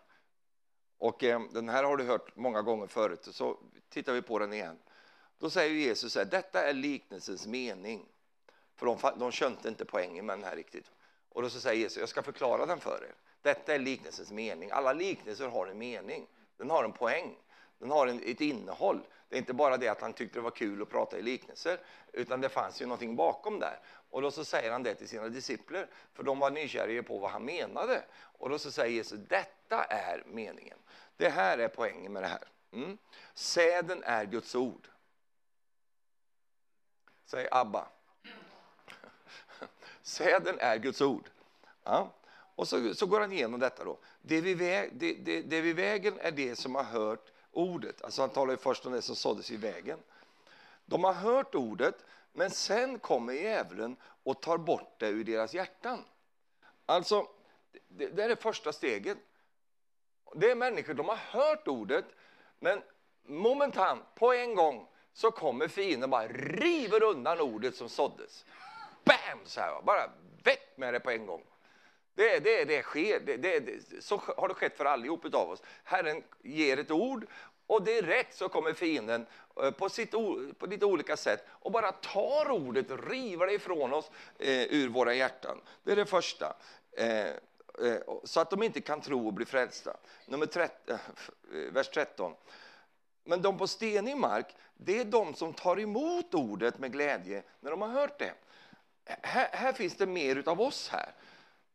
Och eh, den här har du hört många gånger förut, så tittar vi på den igen. Då säger Jesus här, detta är liknelsens mening. För de, de könte inte poängen med den här riktigt. Och då så säger Jesus, jag ska förklara den för er. Detta är liknelsens mening. Alla liknelser har en mening. Den har en poäng. Den har en, ett innehåll. Det är inte bara det att han tyckte det var kul att prata i liknelser, utan det fanns ju någonting bakom där. Och då så säger han det till sina discipler, för de var nykära på vad han menade. Och då så säger Jesus, detta är meningen. Det här är poängen med det här. Mm. Säden är Guds ord. Säg Abba. Säden är Guds ord. Ja. Och så, så går han igenom detta. då. Det vid, väg, det, det, det vid vägen är det som har hört ordet. Alltså han talar ju först om det som såddes i vägen. De har hört ordet, men sen kommer djävulen och tar bort det ur deras hjärtan. Alltså, det, det är det första steget. Det är människor, de har hört ordet, men momentant, på en gång, så kommer fienden och bara river undan ordet som såddes. Bam! Så här, bara väck med det på en gång. Det, det, det sker. Det, det, så har det skett för allihop av oss. Herren ger ett ord och direkt så kommer fienden eh, på, sitt, på lite olika sätt och bara tar ordet river det ifrån oss eh, ur våra hjärtan. Det är det första. Eh, eh, så att de inte kan tro och bli frälsta. Nummer 13, eh, eh, vers 13. Men de på stenig mark, det är de som tar emot ordet med glädje när de har hört det. Här, här finns det mer av oss här.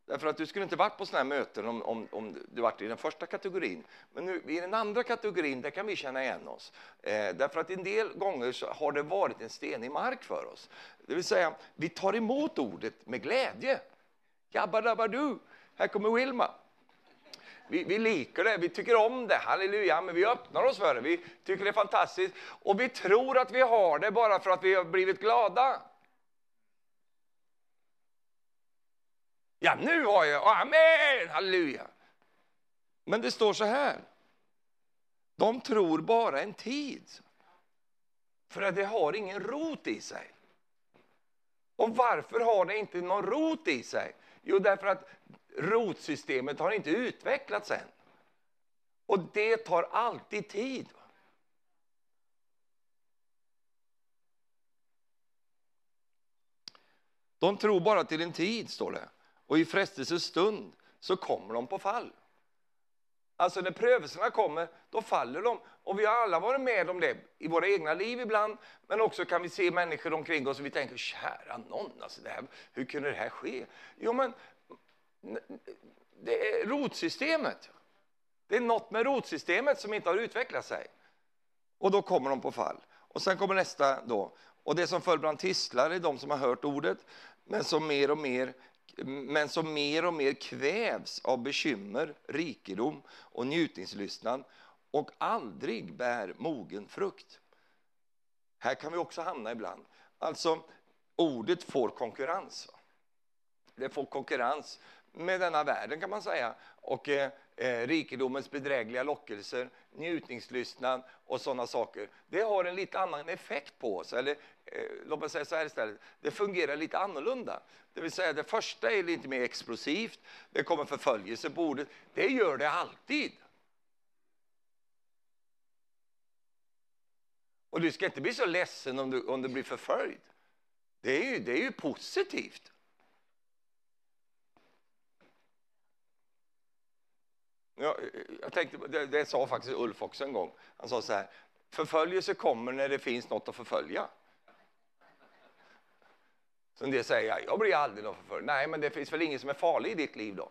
Därför att du skulle inte varit på sådana här möten om, om, om du varit i den första kategorin. Men nu, i den andra kategorin där kan vi känna igen oss. Eh, därför att en del gånger så har det varit en stenig mark för oss. Det vill säga, vi tar emot ordet med glädje. Jabba dabba du, här kommer Wilma. Vi, vi liker det, vi tycker om det, halleluja, men vi öppnar oss för det. Vi tycker det är fantastiskt och vi tror att vi har det bara för att vi har blivit glada. Ja, nu har jag, amen, halleluja. Men det står så här. De tror bara en tid. För att det har ingen rot i sig. Och varför har det inte någon rot i sig? Jo, därför att rotsystemet har inte utvecklats än. Och det tar alltid tid. De tror bara till en tid, står det och i frestelsens stund så kommer de på fall. Alltså när prövelserna kommer, då faller de. Och vi har alla varit med om det i våra egna liv ibland, men också kan vi se människor omkring oss och vi tänker, kära någon, alltså det här, hur kunde det här ske? Jo, men det är rotsystemet. Det är något med rotsystemet som inte har utvecklat sig. Och då kommer de på fall. Och sen kommer nästa då. Och det som föll bland tistlar är de som har hört ordet, men som mer och mer men som mer och mer kvävs av bekymmer, rikedom och njutningslystnad och aldrig bär mogen frukt. Här kan vi också hamna ibland. Alltså, ordet får konkurrens. Det får konkurrens med denna världen kan man säga. Och eh, eh rikedomens bedrägliga lockelser, njutningslystnad och sådana saker. Det har en lite annan effekt på oss. Eller eh, låt mig säga så här istället, det fungerar lite annorlunda. Det vill säga det första är lite mer explosivt, det kommer förföljelse på ordet. Det gör det alltid. Och du ska inte bli så ledsen om du, om du blir förföljd. Det är ju, det är ju positivt. Jag, eh, jag tänkte, det, det, sa faktiskt Ulf också en gång. Han sa så här, förföljelse kommer när det finns något att förfölja. Så en del säger, jag blir aldrig någon förföljd. Nej, men det finns väl ingen som är farlig i ditt liv då?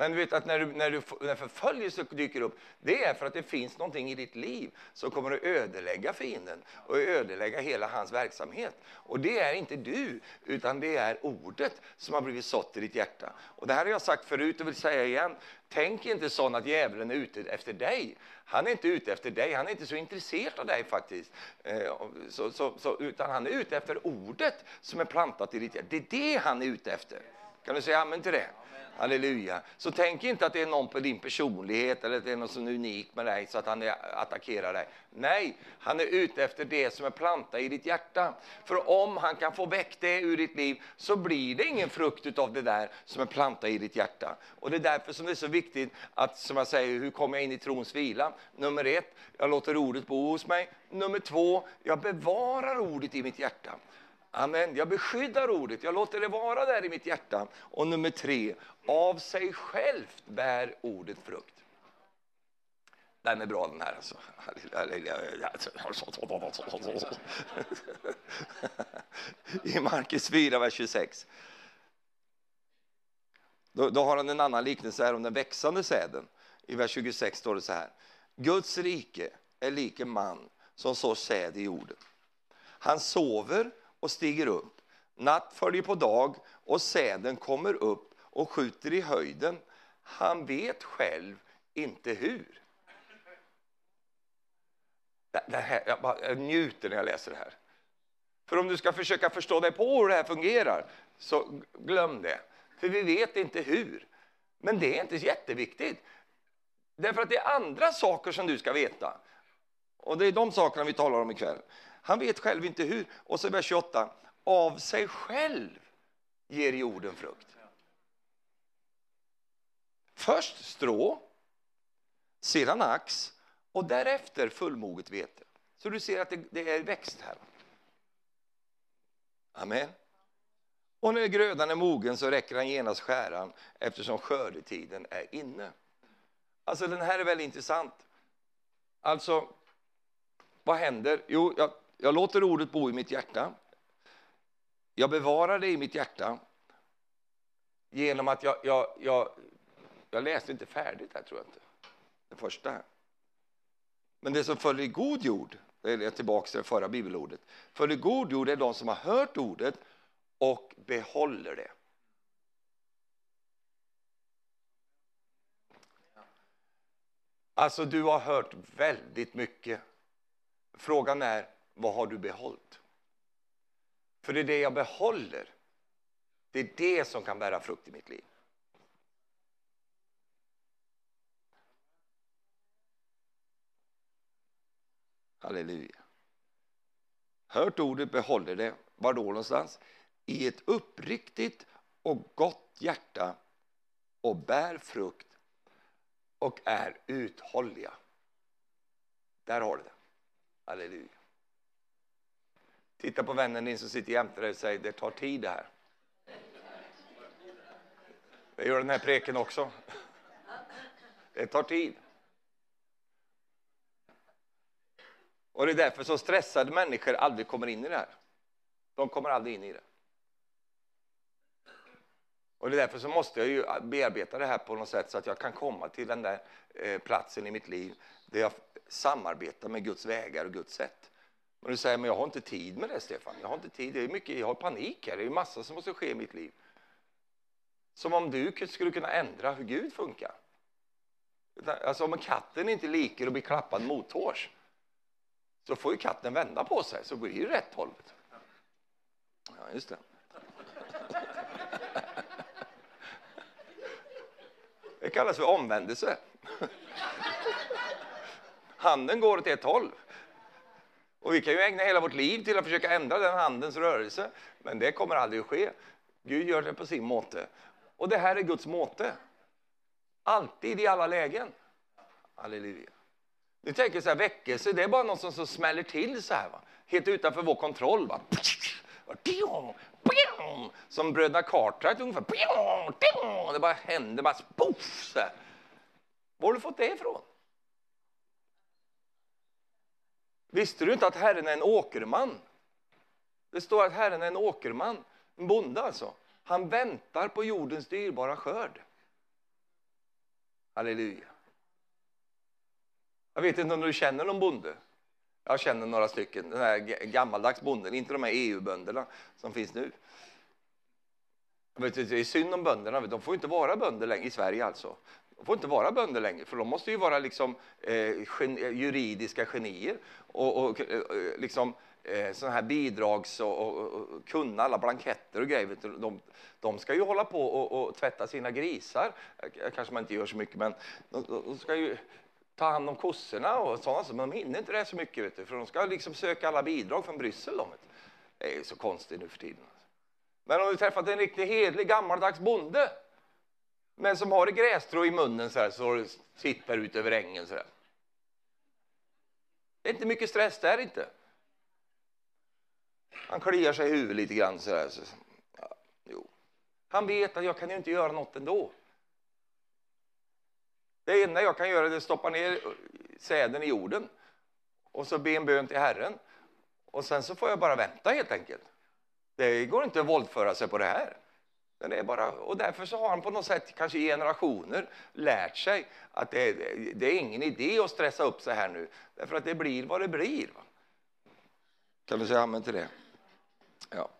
Men du vet att när, du, när, du, när förföljelse dyker upp, det är för att det finns någonting i ditt liv som kommer att ödelägga fienden och ödelägga hela hans verksamhet. Och det är inte du, utan det är ordet som har blivit sått i ditt hjärta. Och det här har jag sagt förut och vill säga igen. Tänk inte så att djävulen är ute efter dig. Han är inte ute efter dig, han är inte så intresserad av dig faktiskt. Eh, så, så, så, utan han är ute efter ordet som är plantat i ditt hjärta. Det är det han är ute efter. Kan du säga amen till det? Halleluja. Så tänk inte att det är någon på din personlighet eller att det är något som är unikt med dig så att han attackerar dig. Nej, han är ute efter det som är plantat i ditt hjärta. För om han kan få väck det ur ditt liv så blir det ingen frukt av det där som är plantat i ditt hjärta. Och det är därför som det är så viktigt att, som jag säger, hur kommer jag in i trons vila? Nummer ett, jag låter ordet bo hos mig. Nummer två, jag bevarar ordet i mitt hjärta. Amen. Jag beskyddar ordet, jag låter det vara där i mitt hjärta. Och nummer tre, av sig självt bär ordet frukt. Den är bra den här alltså. I Markus 4, vers 26. Då, då, har han en annan liknelse här om den växande säden. I vers 26 står det så här. Guds rike är lik en man som sår säd i jorden. Han sover och stiger upp. Natt följer på dag och säden kommer upp och skjuter i höjden. Han vet själv inte hur. Det här, jag, bara, jag njuter när jag läser det här. För om du ska försöka förstå dig på hur det här fungerar, så glöm det. För vi vet inte hur. Men det är inte jätteviktigt. Därför att det är andra saker som du ska veta. Och det är de sakerna vi talar om ikväll. Han vet själv inte hur. Och så vers 28. Av sig själv ger jorden frukt. Först strå, sedan ax och därefter fullmoget vete. Så du ser att det, det är växt här. Amen. Och när grödan är mogen så räcker han genast skäran eftersom skördetiden är inne. Alltså den här är väldigt intressant. Alltså, vad händer? Jo, jag jag låter ordet bo i mitt hjärta. Jag bevarar det i mitt hjärta genom att jag, jag, jag, jag läste inte färdigt här, tror jag inte. Det första. Men det som följer i god jord, det är tillbaka till det förra bibelordet. Följer god jord är de som har hört ordet och behåller det. Alltså, du har hört väldigt mycket. Frågan är, vad har du behållit? För det är det jag behåller. Det är det som kan bära frukt i mitt liv. Halleluja. Hört ordet, behåller det. Var då någonstans? I ett uppriktigt och gott hjärta och bär frukt och är uthålliga. Där har du det. Halleluja. Titta på vännen din som sitter jämte dig och säger det tar tid det här. Det gör den här preken också. Det tar tid. Och det är därför så stressade människor aldrig kommer in i det här. De kommer aldrig in i det. Och det är därför så måste jag ju bearbeta det här på något sätt så att jag kan komma till den där eh, platsen i mitt liv där jag samarbetar med Guds vägar och Guds sätt. Men du säger, men jag har inte tid med det Stefan. Jag har inte tid, det är mycket, jag har panik här, det är massa som måste ske i mitt liv. Som om du skulle kunna ändra hur Gud funkar. Alltså om katten inte liker att bli klappad mothårs så får ju katten vända på sig så blir det ju rätt håll. Ja, just det. Det kallas för omvändelse. Handen går åt ett håll. Och vi kan ju ägna hela vårt liv till att försöka ändra den handens rörelse, men det kommer aldrig att ske. Gud gör det på sin måte. Och det här är Guds måte. Alltid, i alla lägen. Halleluja. Ni tänker så här, väckelse, det är bara något som, som smäller till så här, va? helt utanför vår kontroll. Va? Som bröderna Cartwright ungefär. Det bara händer, bara poff, Var har du fått det ifrån? Visste du inte att Herren är en åkerman? Det står att Herren är en åkerman, en bonde alltså. Han väntar på jordens dyrbara skörd. Halleluja. Jag vet inte om du känner någon bonde? Jag känner några stycken, den här gammaldags bonden, inte de här EU-bönderna som finns nu. Vet du, det är synd om bönderna, de får inte vara bönder längre i Sverige alltså. De får inte vara bönder längre, för de måste ju vara liksom, eh, gen, eh, juridiska genier och, och eh, liksom, eh, såna här bidrags och, och, och, kunna alla blanketter och grejer. De, de ska ju hålla på och, och tvätta sina grisar. Eh, kanske man inte gör så mycket, men de, de ska ju ta hand om kossorna och sådana saker. men de hinner inte det så mycket, vet du, för de ska liksom söka alla bidrag från Bryssel. De, det är så konstigt nu för tiden. Men om du träffat en riktigt hedlig gammaldags bonde, men som har ett grästrå i munnen så här, så sitter ut över ängen så här. Det är inte mycket stress där inte. Han kliar sig i huvudet lite grann så här. Så, ja, jo. Han vet att jag kan ju inte göra något ändå. Det enda jag kan göra är att stoppa ner säden i jorden och så be en bön till Herren. Och sen så får jag bara vänta helt enkelt. Det går inte att våldföra sig på det här. Den är bara, och därför så har han på något sätt, kanske i generationer, lärt sig att det, det, är ingen idé att stressa upp sig här nu, därför att det blir vad det blir. Va? Kan du säga amen till det? Ja.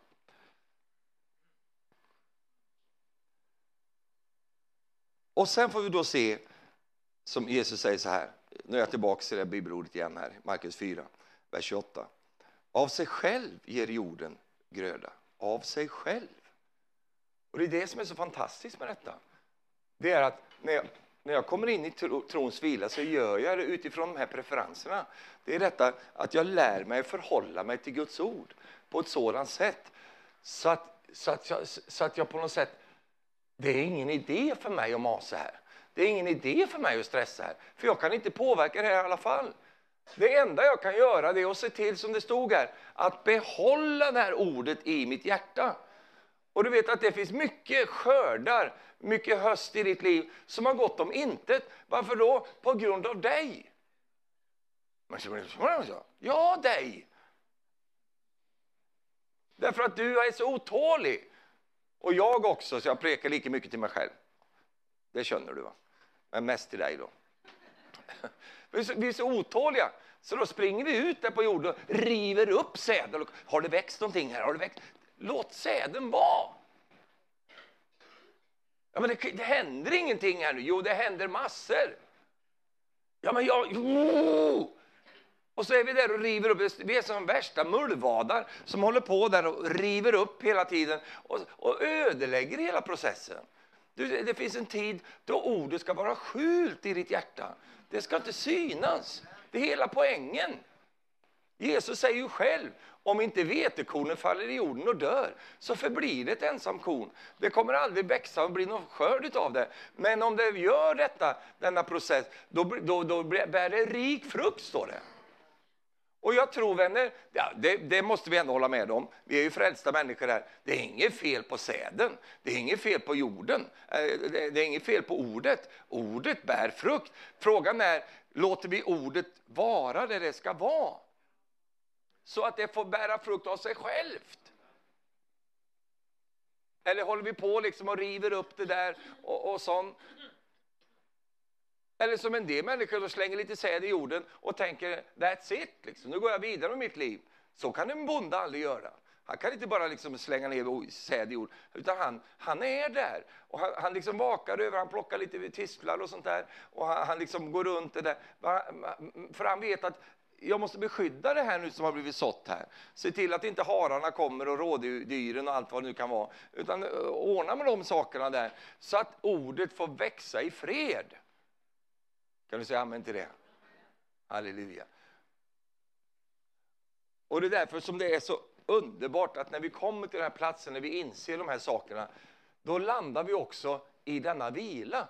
Och sen får vi då se, som Jesus säger så här, nu är jag tillbaka till det bibelordet igen här, Markus 4, vers 28. Av sig själv ger jorden gröda, av sig själv. Och det är det som är så fantastiskt med detta. Det är att när jag, när jag kommer in i trons vila så gör jag det utifrån de här preferenserna. Det är detta att jag lär mig förhålla mig till Guds ord på ett sådant sätt så att, så att, jag, så att jag på något sätt, det är ingen idé för mig att masa här. Det är ingen idé för mig att stressa här, för jag kan inte påverka det här i alla fall. Det enda jag kan göra är att se till, som det stod här, att behålla det här ordet i mitt hjärta. Och du vet att det finns mycket skördar, mycket höst i ditt liv som har gått om intet. Varför då? På grund av dig. Ja, dig. Därför att du är så otålig. Och jag också, så jag prekar lika mycket till mig själv. Det känner du va? Men mest till dig då. Vi är, så, vi är så otåliga, så då springer vi ut där på jorden och river upp säden. Har det växt någonting här? Har det växt? Låt säden vara. Ja, men det, det händer ingenting här nu. Jo, det händer massor. Ja, men jag... Och så är vi där och river upp. Vi är som värsta mullvadar som håller på där och river upp hela tiden och, och ödelägger hela processen. Du, det finns en tid då ordet ska vara skjult i ditt hjärta. Det ska inte synas. Det är hela poängen. Jesus säger ju själv, om inte vetekornen faller i jorden och dör, så förblir det ett ensamt korn. Det kommer aldrig växa och bli någon skörd av det. Men om det gör detta, denna process, då, då, då bär det rik frukt, står det. Och jag tror vänner, ja, det, det, måste vi ändå hålla med om, vi är ju frälsta människor här. Det är inget fel på säden, det är inget fel på jorden, eh, det, är inget fel på ordet. Ordet bär frukt. Frågan är, låter vi ordet vara det det ska vara? Så att det får bära frukt av sig självt. Eller håller vi på liksom och river upp det där och, och sånt? Eller som en del människor slänger lite säd i jorden och tänker that's it, liksom. nu går jag vidare med mitt liv. Så kan en bonde aldrig göra. Han kan inte bara liksom slänga ner säd i jorden, utan han, han är där. Och han, han liksom vakar över, han plockar lite tistlar och sånt där. Och han, han liksom går runt det där. För han vet att jag måste beskydda det här nu som har blivit sått här. Se till att inte hararna kommer och rådjuren och allt vad det nu kan vara. Utan eh, ordna med de sakerna där, så att ordet får växa i fred. Kan du säga amen till det? Halleluja. Och det är därför som det är så underbart att när vi kommer till den här platsen, när vi inser de här sakerna, då landar vi också i denna vila.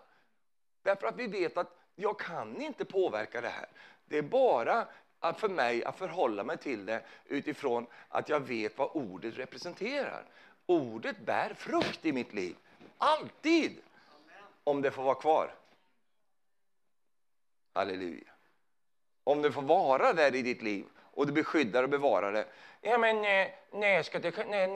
Därför att vi vet att jag kan inte påverka det här. Det är bara att för mig att förhålla mig till det utifrån att jag vet vad ordet representerar. Ordet bär frukt i mitt liv, alltid, om det får vara kvar. Halleluja. Om det får vara där i ditt liv och du beskyddar och bevarar det. Ja, men eh, nej, ska det... Nej,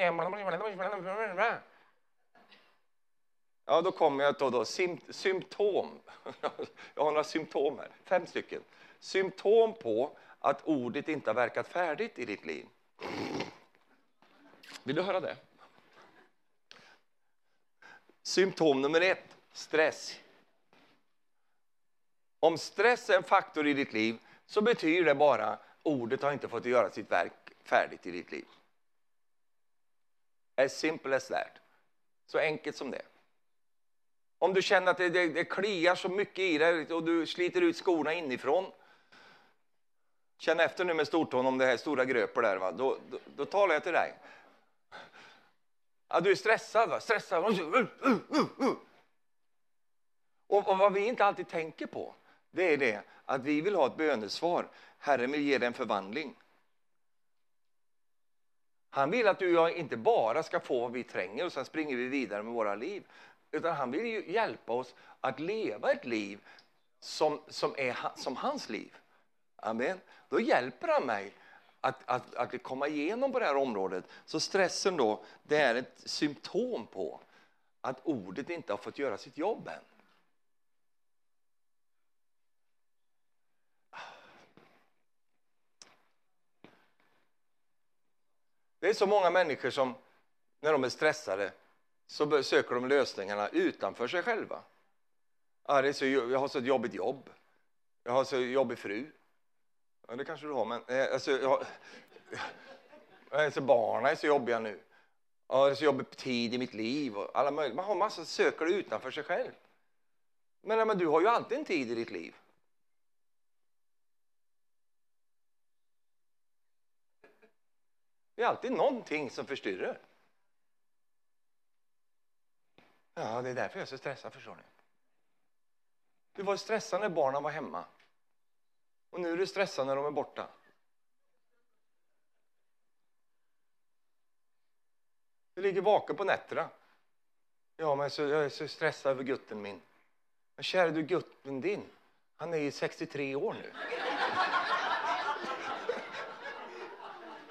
Ja, då kommer jag till då, symptom. Jag har några symptom här, fem stycken. Symptom på att ordet inte har verkat färdigt i ditt liv. Vill du höra det? Symptom nummer ett, stress. Om stress är en faktor i ditt liv så betyder det bara ordet har inte fått göra sitt verk färdigt i ditt liv. As simple as that. Så enkelt som det. Om du känner att det, det, det kliar så mycket i dig och du sliter ut skorna inifrån. Känn efter nu med stortån om det här stora gröper där. Va? Då, då, då talar jag till dig. Ja, du är stressad. Va? Stressad. Och, och vad vi inte alltid tänker på det är det att vi vill ha ett bönesvar. Herren vill ge dig en förvandling. Han vill att du och jag inte bara ska få vad vi tränger och sen springer vi vidare med våra liv. Utan han vill ju hjälpa oss att leva ett liv som, som är som hans liv. Amen. Då hjälper han mig att, att, att komma igenom på det här området. Så stressen då, det är ett symptom på att ordet inte har fått göra sitt jobb än. Det är så många människor som när de är stressade så söker de lösningarna utanför sig själva. Ah, det är så, jag har så ett jobbigt jobb. Jag har så jobbig fru. Ja, det kanske du har, men eh, alltså, jag, alltså, barnen är så jobbiga nu. Ja, det är så jobbig tid i mitt liv. Och alla möjliga. Man har massa söker utanför sig själv. Men, men du har ju alltid en tid i ditt liv. Det är alltid någonting som förstyrrar. Ja, det är därför jag är så stressad, förstår ni. Du var stressad när barnen var hemma. Och nu är du stressad när de är borta. Du ligger vaken på nätterna. Ja, men så, jag är så stressad över gutten min. Men kära du, gutten din, han är ju 63 år nu.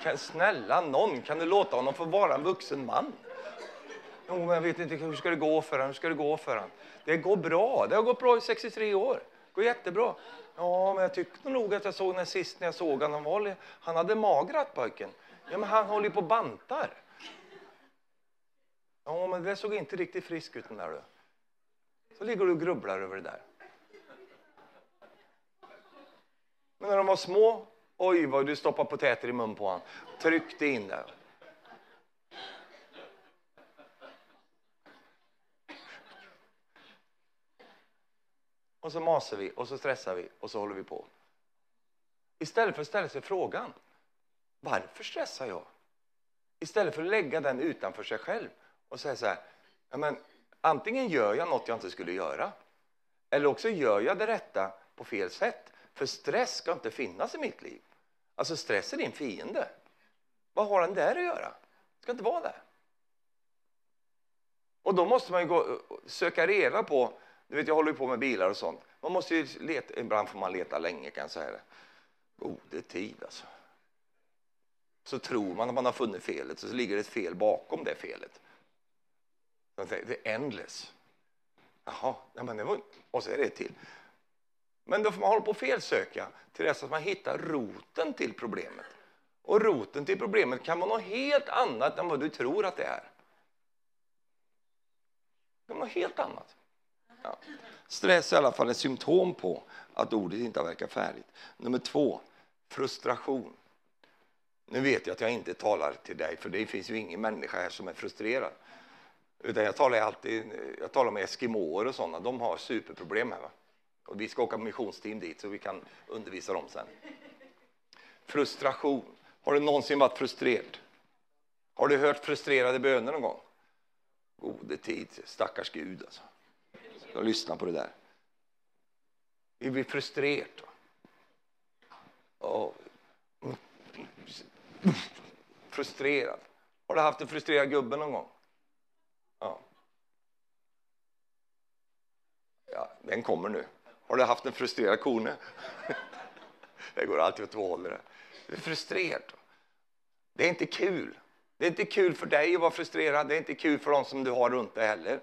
Kan, snälla någon, kan du låta honom få vara en vuxen man? Jo, men jag vet inte hur ska det gå för honom. Hur ska det gå för honom? Det går bra. Det har gått bra i 63 år. Det går jättebra. Ja, men jag tyckte nog att jag såg när sist när jag såg honom. Han hade magrat pojken. Ja, men han håller ju på bantar. Ja, men det såg inte riktigt frisk ut den där du. Så ligger du och grubblar över det där. Men när de var små Oj, vad du stoppade potäter i mun på honom. Tryckte in det. Och så masar vi och så stressar vi och så håller vi på. Istället för att ställa sig frågan, varför stressar jag? Istället för att lägga den utanför sig själv och säga så här, ja, men, antingen gör jag något jag inte skulle göra eller också gör jag det rätta på fel sätt. För stress ska inte finnas i mitt liv. Alltså stress är din fiende. Vad har den där att göra? Det ska inte vara där. Och då måste man ju gå, söka reda på, du vet jag håller ju på med bilar och sånt. Man måste ju leta, ibland får man leta länge kan jag säga det. Oh, Gode tid alltså. Så tror man att man har funnit felet, så ligger det ett fel bakom det felet. Det är endless. Jaha, men det var, och så är det ett till. Men då får man hålla på och felsöka till dess att man hittar roten till problemet. Och roten till problemet kan vara något helt annat än vad du tror att det är. Det kan vara något helt annat. Ja. Stress är i alla fall ett symptom på att ordet inte verkar färdigt. Nummer två, frustration. Nu vet jag att jag inte talar till dig, för det finns ju ingen människa här som är frustrerad. Utan jag talar alltid jag talar med eskimåer och sådana, de har superproblem här. Va? Och vi ska åka missionsteam dit så vi kan undervisa dem sen. Frustration. Har du någonsin varit frustrerad? Har du hört frustrerade böner någon gång? Gode tid, stackars Gud alltså och lyssnar på det där. Vi blir frustrerade. Frustrerad. Har du haft en frustrerad gubbe någon gång? Ja. Ja, den kommer nu. Har du haft en frustrerad kone? Det går alltid åt två håll. Du är frustrerad. Det är inte kul. Det är inte kul för dig att vara frustrerad. Det är inte kul för dem som du har runt dig heller.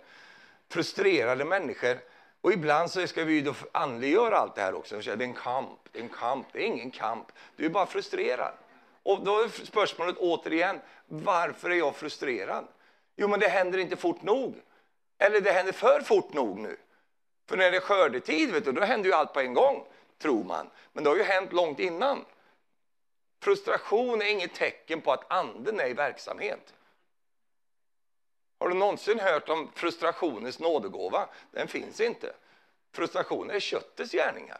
Frustrerade människor. Och ibland så ska vi då andliggöra allt det här också. Det är en kamp. Det är en kamp. Det är ingen kamp. Du är bara frustrerad. Och då är spörsmålet återigen, varför är jag frustrerad? Jo, men det händer inte fort nog. Eller det händer för fort nog nu. För när det är skördetid, vet du, då händer ju allt på en gång, tror man. Men det har ju hänt långt innan. Frustration är inget tecken på att anden är i verksamhet. Har du någonsin hört om frustrationens nådegåva? Den finns inte. Frustration är köttets gärningar.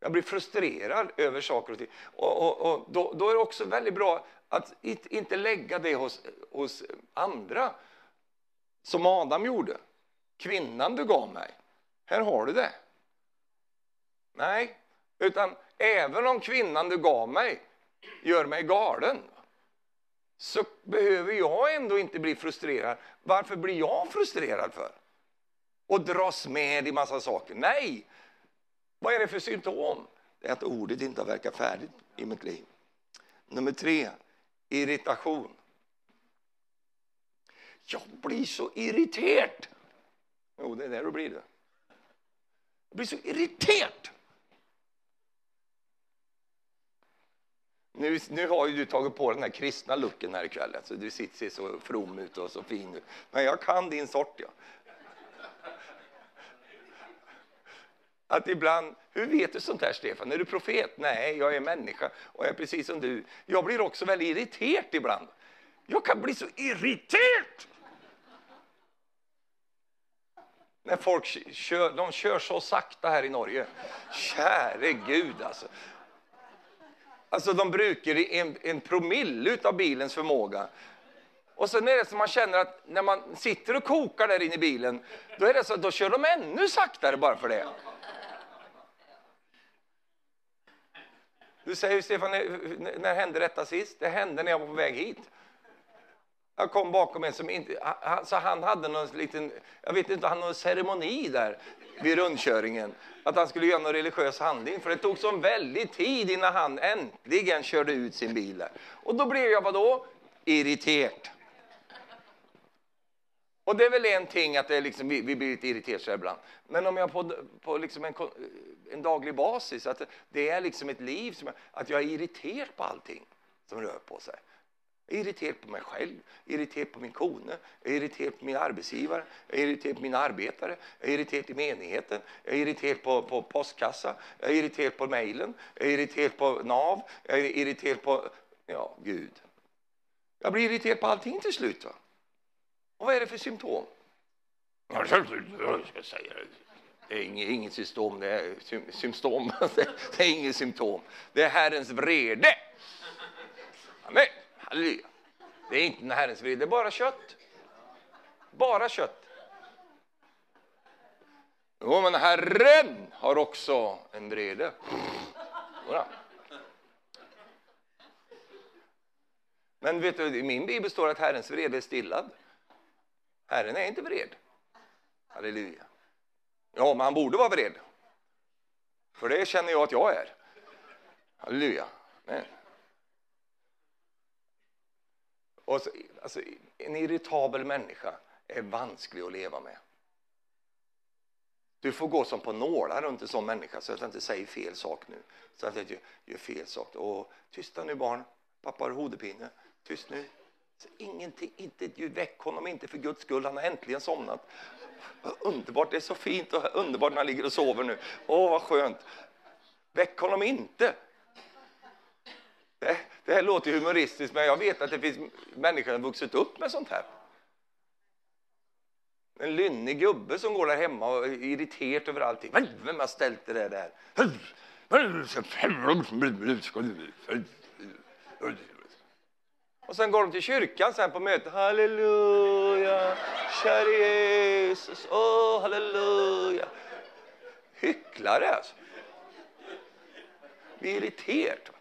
Jag blir frustrerad över saker och ting. Och, och, och då, då, är det också väldigt bra att inte lägga det hos, hos andra, som Adam gjorde. Kvinnan du gav mig, här har du det. Nej, utan även om kvinnan du gav mig gör mig galen så behöver jag ändå inte bli frustrerad. Varför blir jag frustrerad för? Och dras med i massa saker? Nej! Vad är det för symptom? Det är att ordet inte har verkat färdigt i mitt liv. Nummer tre, irritation. Jag blir så irriterad. Jo, det är det du blir. Det. Jag blir så irriterad. Nu, nu har ju du tagit på den här kristna looken här ikväll. Alltså, du sitter, ser så from ut och så fin ut. Men jag kan din sort, ja. Att ibland, hur vet du sånt här Stefan? Är du profet? Nej, jag är människa och jag är precis som du. Jag blir också väldigt irriterad ibland. Jag kan bli så irriterad! När folk kör, de kör så sakta här i Norge. Käre Gud alltså. Alltså de brukar en, en promille av bilens förmåga. Och sen är det som man känner att när man sitter och kokar där inne i bilen, då är det så då kör de ännu saktare bara för det. Du säger Stefan, när, när hände detta sist? Det hände när jag var på väg hit. Jag kom bakom en som inte, så han hade någon liten, jag vet inte, han hade någon ceremoni där vid rundkörningen. Att han skulle göra någon religiös handling. För det tog så väldigt tid innan han äntligen körde ut sin bil där. Och då blev jag vadå? Irriterad. Och det är väl en ting att det är liksom, vi, vi blir lite irriterade ibland. Men om jag på, på liksom en, en daglig basis, att det är liksom ett liv som, att jag är irriterad på allting som rör på sig. Jag är irriterad på mig själv, irriterad på min kone, irriterad på min arbetsgivare, irriterad på mina arbetare, irriterad i menigheten, irriterad på, på postkassa, irriterad på mejlen, irriterad på NAV, irriterad på, ja, Gud. Jag blir irriterad på allting till slut. Va? Och vad är det för symptom? Det är inget, inget symptom, det är symptom. Det är inget symptom. Det är Herrens vrede. Amen. Halleluja. Det är inte Herrens vrede, det är bara kött. Bara kött. Jo, men Herren har också en vrede. Men vet du, i min bibel står att Herrens vrede är stillad. Herren är inte vred. Halleluja. Ja, men han borde vara vred. För det känner jag att jag är. Halleluja. Men. Och så, alltså, en irritabel människa är vansklig att leva med. Du får gå som på nålar runt en sån människa så att jag inte säger fel sak nu. Så att jag gör, gör fel sak. Och, tysta nu barn, pappa har hodepine. Tyst nu. Så ingenting, inte ett ljud. Väck honom inte för Guds skull, han har äntligen somnat. Underbart, det är så fint och underbart när han ligger och sover nu. Åh, vad skönt. Väck honom inte. Det, det här låter humoristiskt, men jag vet att det finns människor som vuxit upp med sånt här. En lynnig gubbe som går där hemma och är irriterad över allting. Vem har ställt det där där? Och sen går de till kyrkan sen på mötet. Halleluja, käre Jesus, åh oh, halleluja. Hycklare alltså. Vi är irriterade.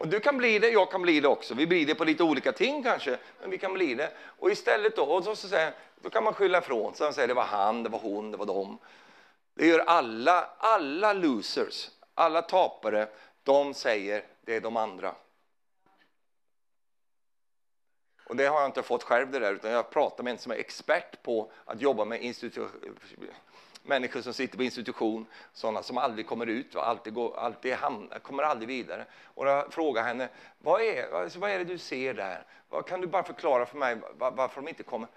Och du kan bli det, jag kan bli det också. Vi blir det på lite olika ting kanske, men vi kan bli det. Och istället då, och så, så säger, då kan man skylla ifrån sig och säga det var han, det var hon, det var dem. Det gör alla, alla losers, alla tapare, de säger det är de andra. Och det har jag inte fått själv det där, utan jag pratar med en som är expert på att jobba med institutioner människor som sitter på institution, sådana som aldrig kommer ut, alltid, går, alltid hamnar, kommer aldrig vidare. Och jag frågar henne, vad är, alltså, vad är det du ser där? Vad, Kan du bara förklara för mig var, varför de inte kommer?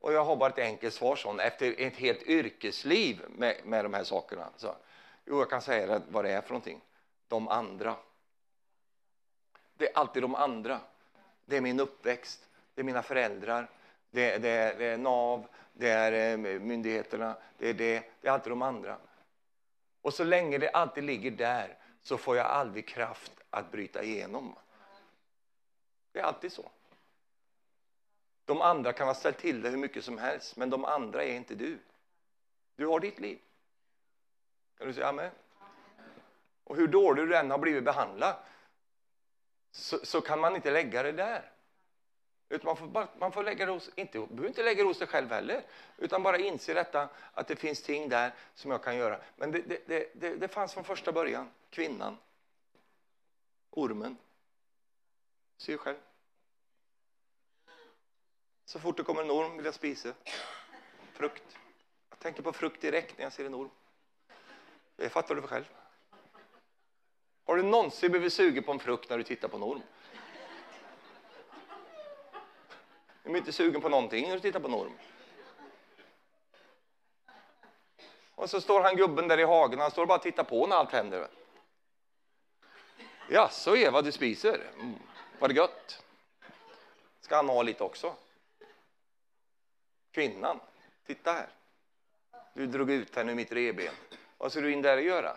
Och jag har bara ett enkelt svar sån, efter ett helt yrkesliv med, med de här sakerna. Så, jo, jag kan säga vad det är för någonting. De andra. Det är alltid de andra. Det är min uppväxt, det är mina föräldrar, det, det, det är NAV, det är eh, myndigheterna, det är det, det är alltid de andra. Och så länge det alltid ligger där så får jag aldrig kraft att bryta igenom. Det är alltid så. De andra kan ha ställt till det hur mycket som helst, men de andra är inte du. Du har ditt liv. Kan du säga amen? Och hur dålig du än har blivit behandlad så, så kan man inte lägga det där. Utan man får, bara, man får lägga hos, inte, behöver inte lägga det hos sig själv heller, utan bara inse detta att det finns ting där som jag kan göra. Men det, det, det, det, det fanns från första början. Kvinnan, ormen. Se själv. Så fort det kommer en orm vill jag spisa frukt. Jag tänker på frukt direkt när jag ser en orm. Det fattar du för själv. Har du någonsin blivit sugen på en frukt när du tittar på en orm? Du är inte sugen på någonting när du tittar på en orm. Och så står han gubben där i hagen, han står och bara tittar på när allt händer. Ja, så Eva, du spiser. Mm, var det gött? Ska han ha lite också? Kvinnan, titta här. Du drog ut henne ur mitt reben. Vad ska du in där och göra?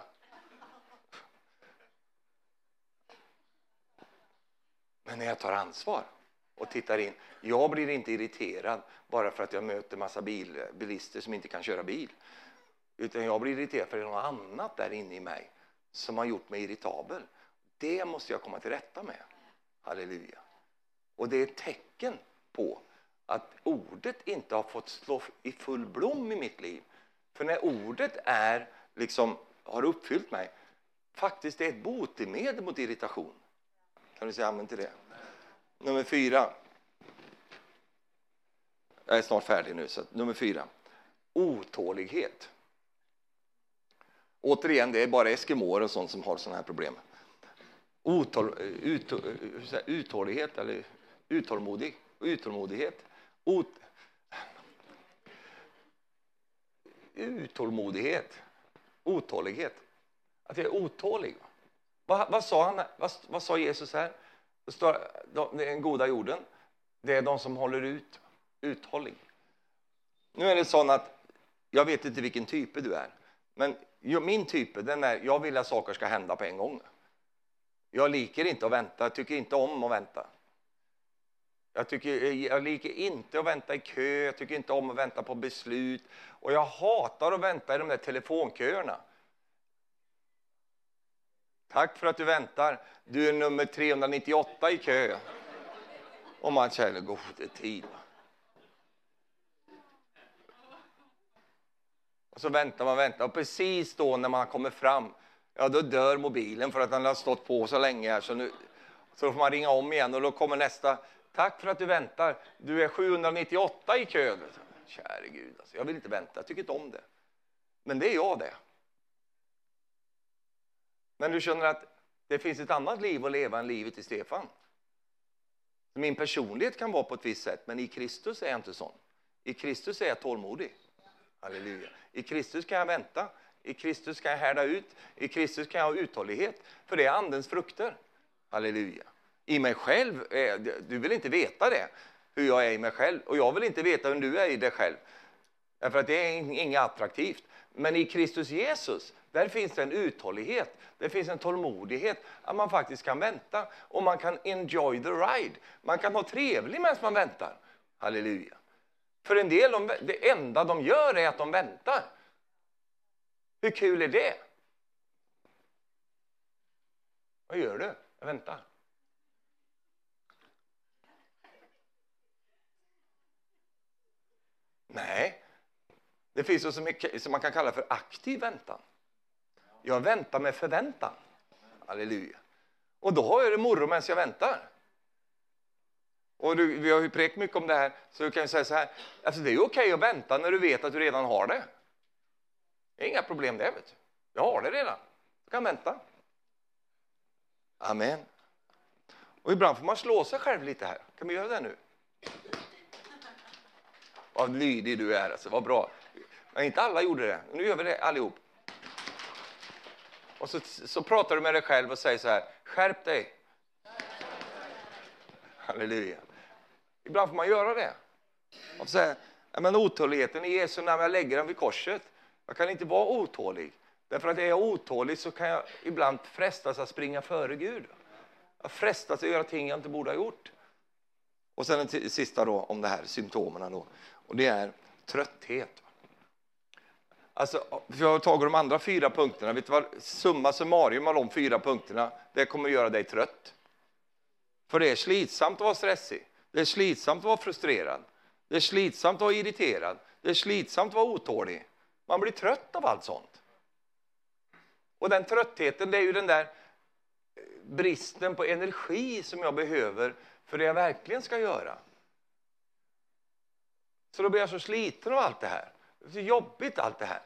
Men när jag tar ansvar och tittar in. Jag blir inte irriterad bara för att jag möter massa bil, bilister som inte kan köra bil. Utan jag blir irriterad för det är något annat där inne i mig som har gjort mig irritabel. Det måste jag komma till rätta med. Halleluja. Och det är ett tecken på att ordet inte har fått slå i full blom i mitt liv. För när ordet är, liksom, har uppfyllt mig, faktiskt är ett botemedel mot irritation. Kan du säga amen till det? Nummer fyra. Jag är snart färdig nu, så nummer fyra. Otålighet. Återigen, det är bara eskimåer och sånt som har sådana här problem. Otål, ut, uthållighet eller uttålmodig, uttålmodighet. Ot, uttålmodighet, otålighet. Att jag är otålig. Vad, vad, sa han, vad, vad sa Jesus här? Står, de, den goda jorden, det är de som håller ut, uthållig. Nu är det så att, jag vet inte vilken typ du är, men min typ den är, jag vill att saker ska hända på en gång. Jag liker inte att vänta, jag tycker inte om att vänta. Jag, tycker, jag liker inte att vänta i kö, jag tycker inte om att vänta på beslut. Och jag hatar att vänta i de där telefonköerna. Tack för att du väntar. Du är nummer 398 i kö. Och man känner gode tid. Och så väntar man, väntar. Och precis då när man kommer fram, ja då dör mobilen för att den har stått på så länge här. Så nu så får man ringa om igen och då kommer nästa. Tack för att du väntar. Du är 798 i kön. Käre Gud, alltså, jag vill inte vänta. Jag tycker inte om det. Men det är jag det. Men du känner att det finns ett annat liv att leva än livet i Stefan. Min personlighet kan vara på ett visst sätt, men i Kristus är jag inte sån. I Kristus är jag tålmodig. Halleluja. I Kristus kan jag vänta. I Kristus kan jag härda ut. I Kristus kan jag ha uthållighet. För det är Andens frukter. Halleluja. I mig själv, du vill inte veta det, hur jag är i mig själv. Och jag vill inte veta hur du är i dig själv. Därför att det är inget attraktivt. Men i Kristus Jesus, där finns det en uthållighet, det finns en tålmodighet att man faktiskt kan vänta och man kan enjoy the ride. Man kan ha trevligt medan man väntar. Halleluja. För en del, de, det enda de gör är att de väntar. Hur kul är det? Vad gör du? Jag väntar. Nej, det finns något som man kan kalla för aktiv väntan. Jag väntar med förväntan. Halleluja. Och då har jag det morro medan jag väntar. Och du, vi har ju prekt mycket om det här, så du kan säga så här. Alltså det är okej att vänta när du vet att du redan har det. Det är inga problem det, vet du. Jag har det redan. Du kan vänta. Amen. Och ibland får man slå sig själv lite här. Kan vi göra det nu? Vad lydig du är, alltså. Vad bra. Men inte alla gjorde det. Nu gör vi det allihop. Och så, så pratar du med dig själv och säger så här, skärp dig. Halleluja. Ibland får man göra det. Man får säga, men otåligheten i Jesu namn, jag lägger den vid korset. Jag kan inte vara otålig. Därför att är jag otålig så kan jag ibland frestas att springa före Gud. Jag frestas att göra ting jag inte borde ha gjort. Och sen den sista då om det här symptomen då. Och det är trötthet. Alltså, jag har tagit de andra fyra punkterna. Vet du vad? Summa summarum av de fyra punkterna, det kommer att göra dig trött. För det är slitsamt att vara stressig. Det är slitsamt att vara frustrerad. Det är slitsamt att vara irriterad. Det är slitsamt att vara otålig. Man blir trött av allt sånt. Och den tröttheten, det är ju den där bristen på energi som jag behöver för det jag verkligen ska göra. Så då blir jag så sliten av allt det här. Det är så jobbigt allt det här.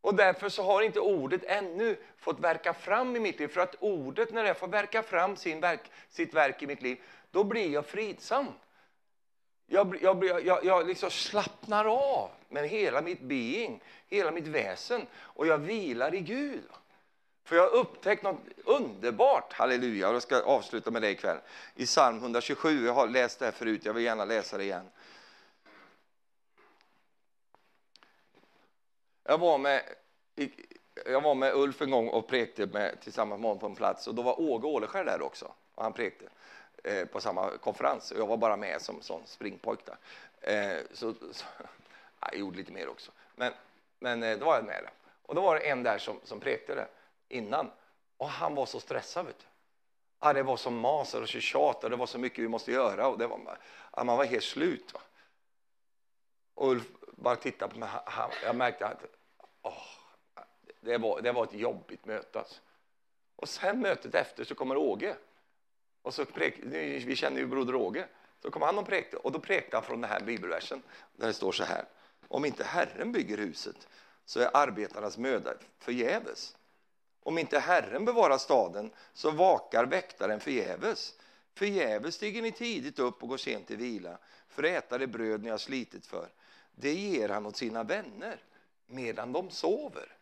Och därför så har inte ordet ännu fått verka fram i mitt liv. För att ordet, när det får verka fram sin verk, sitt verk i mitt liv, då blir jag fridsam. Jag, jag, jag, jag liksom slappnar av med hela mitt being, hela mitt väsen. Och jag vilar i Gud. För jag har upptäckt något underbart, halleluja, och jag ska avsluta med det ikväll. I psalm 127, jag har läst det här förut, jag vill gärna läsa det igen. Jag var med, jag var med Ulf en gång och prekte med, tillsammans med honom på en plats och då var Åge Åleskär där också och han prekte eh, på samma konferens och jag var bara med som sån springpojk där. Eh, så, så, jag gjorde lite mer också, men, men eh, då var jag med där. Och då var det en där som, som prekte det innan och han var så stressad. Vet du. Ja, det var så mas och så tjat och det var så mycket vi måste göra och det var, ja, ah, man var helt slut. Va? Och Ulf bara tittade på mig. Han, jag märkte att Oh, det, var, det var ett jobbigt möte. Alltså. Och sen mötet efter så kommer Åge. Och så prek, vi känner ju broder Åge. Så kom han och prekte och då prekte han från den här bibelversen där det står så här. Om inte Herren bygger huset så är arbetarnas möda förgäves. Om inte Herren bevarar staden så vakar väktaren förgäves. Förgäves stiger ni tidigt upp och går sent till vila för att äta det bröd ni har slitit för. Det ger han åt sina vänner medan de sover.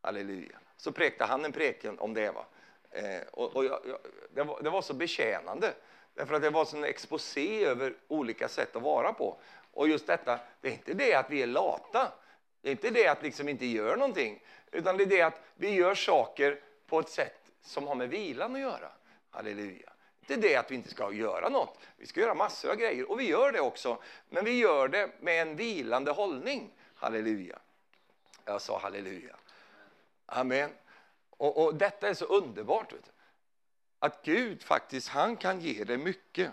Halleluja. Så präkte han en preken om det. Va? Eh, och, och jag, jag, det, var, det, var, så betjänande, därför att det var en exposé över olika sätt att vara på. Och just detta, det är inte det att vi är lata, det är inte det att vi liksom inte gör någonting, utan det är det att vi gör saker på ett sätt som har med vilan att göra. Halleluja inte det att vi inte ska göra något. Vi ska göra massor av grejer och vi gör det också. Men vi gör det med en vilande hållning. Halleluja. Jag sa halleluja. Amen. Och, och detta är så underbart. Att Gud faktiskt, han kan ge dig mycket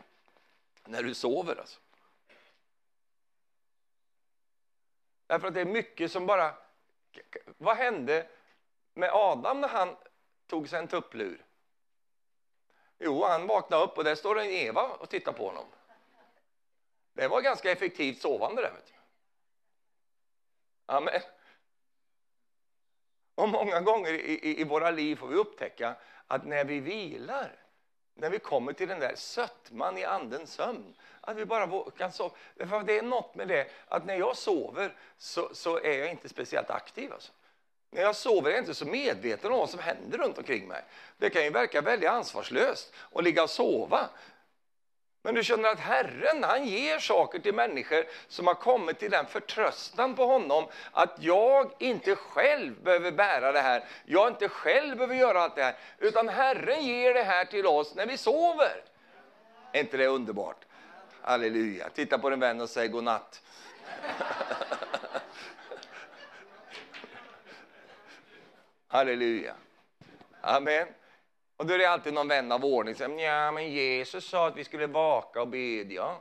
när du sover. Alltså. Därför att det är mycket som bara... Vad hände med Adam när han tog sig en tupplur? Jo, han vaknade upp och där står en Eva och tittar på honom. Det var ganska effektivt sovande där. Vet du. Amen. Och många gånger i, i, i, våra liv får vi upptäcka att när vi vilar, när vi kommer till den där sötman i andens sömn, att vi bara kan sova. För det är något med det att när jag sover så, så är jag inte speciellt aktiv. Alltså. När jag sover är jag inte så medveten om vad som händer runt omkring mig. Det kan ju verka väldigt ansvarslöst att ligga och sova. Men du känner att Herren han ger saker till människor som har kommit till den förtröstan på honom att jag inte själv behöver bära det här, jag inte själv behöver göra allt det här, utan Herren ger det här till oss när vi sover. Är inte det underbart? Halleluja. Titta på din vän och säg godnatt. Halleluja. Amen. Och då är det alltid någon vän av ordning som säger, ja men Jesus sa att vi skulle vaka och bedja.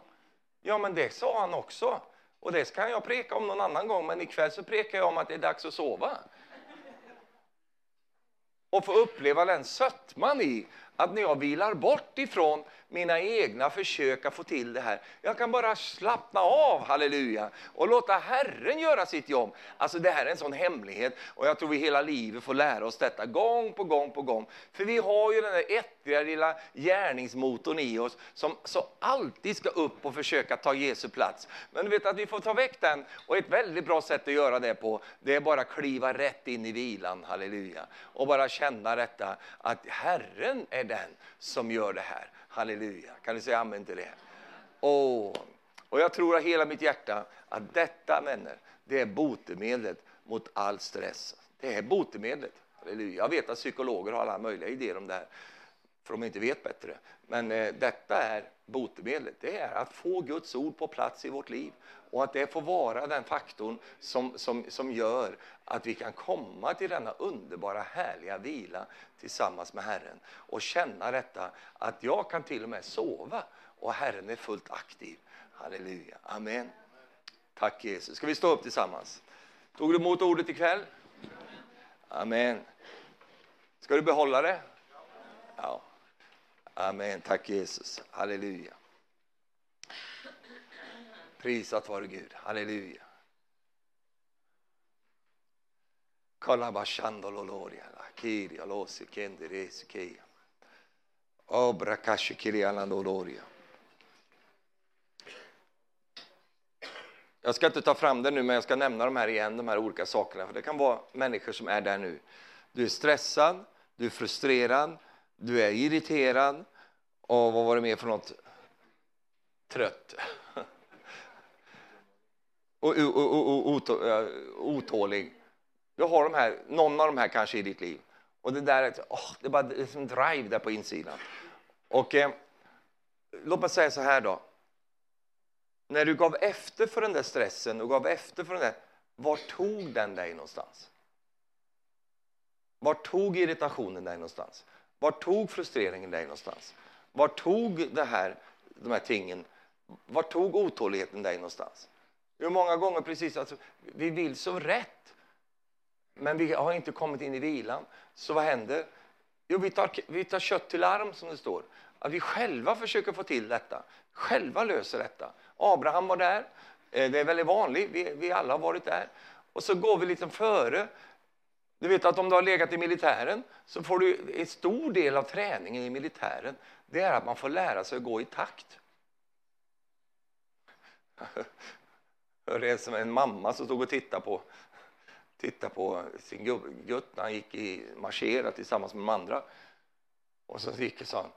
Ja men det sa han också. Och det kan jag preka om någon annan gång, men ikväll så prekar jag om att det är dags att sova. Och få uppleva den sötman i att när jag vilar bort ifrån mina egna försök att få till det här. Jag kan bara slappna av, halleluja, och låta Herren göra sitt jobb. Alltså det här är en sån hemlighet och jag tror vi hela livet får lära oss detta gång på gång på gång. För vi har ju den där ettriga lilla gärningsmotorn i oss som så alltid ska upp och försöka ta Jesu plats. Men du vet att vi får ta väck den och ett väldigt bra sätt att göra det på, det är bara kliva rätt in i vilan, halleluja. Och bara känna detta att Herren är den som gör det här. Halleluja. Kan du säga amen till det? Oh. Och jag tror av hela mitt hjärta att detta, vänner, det är botemedlet mot all stress. Det är botemedlet. Halleluja. Jag vet att psykologer har alla möjliga idéer om det här, för de inte vet bättre. Men eh, detta är botemedlet. Det är att få Guds ord på plats i vårt liv och att det får vara den faktorn som, som, som gör att vi kan komma till denna underbara, härliga vila tillsammans med Herren och känna detta att jag kan till och med sova och Herren är fullt aktiv. Halleluja. Amen. Tack Jesus. Ska vi stå upp tillsammans? Tog du emot ordet ikväll? Amen. Ska du behålla det? Ja. Amen. Tack Jesus. Halleluja. Prisat vare Gud. Halleluja. Kalabashandololoria, alosi, kendi, resi, Keia. Obra kashi Obrakashi, Kirialandoloria. Jag ska inte ta fram det nu, men jag ska nämna de här igen, de här olika sakerna. För det kan vara människor som är där nu. Du är stressad, du är frustrerad, du är irriterad och vad var det mer för något? Trött. och, och, och, och otålig. Du har de här, någon av de här kanske i ditt liv. Och det där oh, det är bara det är som drive där på insidan. Och eh, låt mig säga så här då. När du gav efter för den där stressen och gav efter för den där, var tog den dig någonstans? Var tog irritationen dig någonstans? Var tog frustreringen dig någonstans? Var tog det här, de här tingen, var tog otåligheten dig någonstans? Hur många gånger precis, alltså, vi vill så rätt, men vi har inte kommit in i vilan. Så vad händer? Jo, vi tar, vi tar kött till arm, som det står. Att vi själva försöker få till detta, själva löser detta. Abraham var där, eh, det är väldigt vanligt, vi, vi alla har varit där. Och så går vi lite före. Du vet att om du har legat i militären så får du en stor del av träningen i militären. Det är att man får lära sig att gå i takt. Det är som en mamma som stod och tittade på, tittade på sin gutt när han gick i marschera tillsammans med de andra. Och så gick och sa han,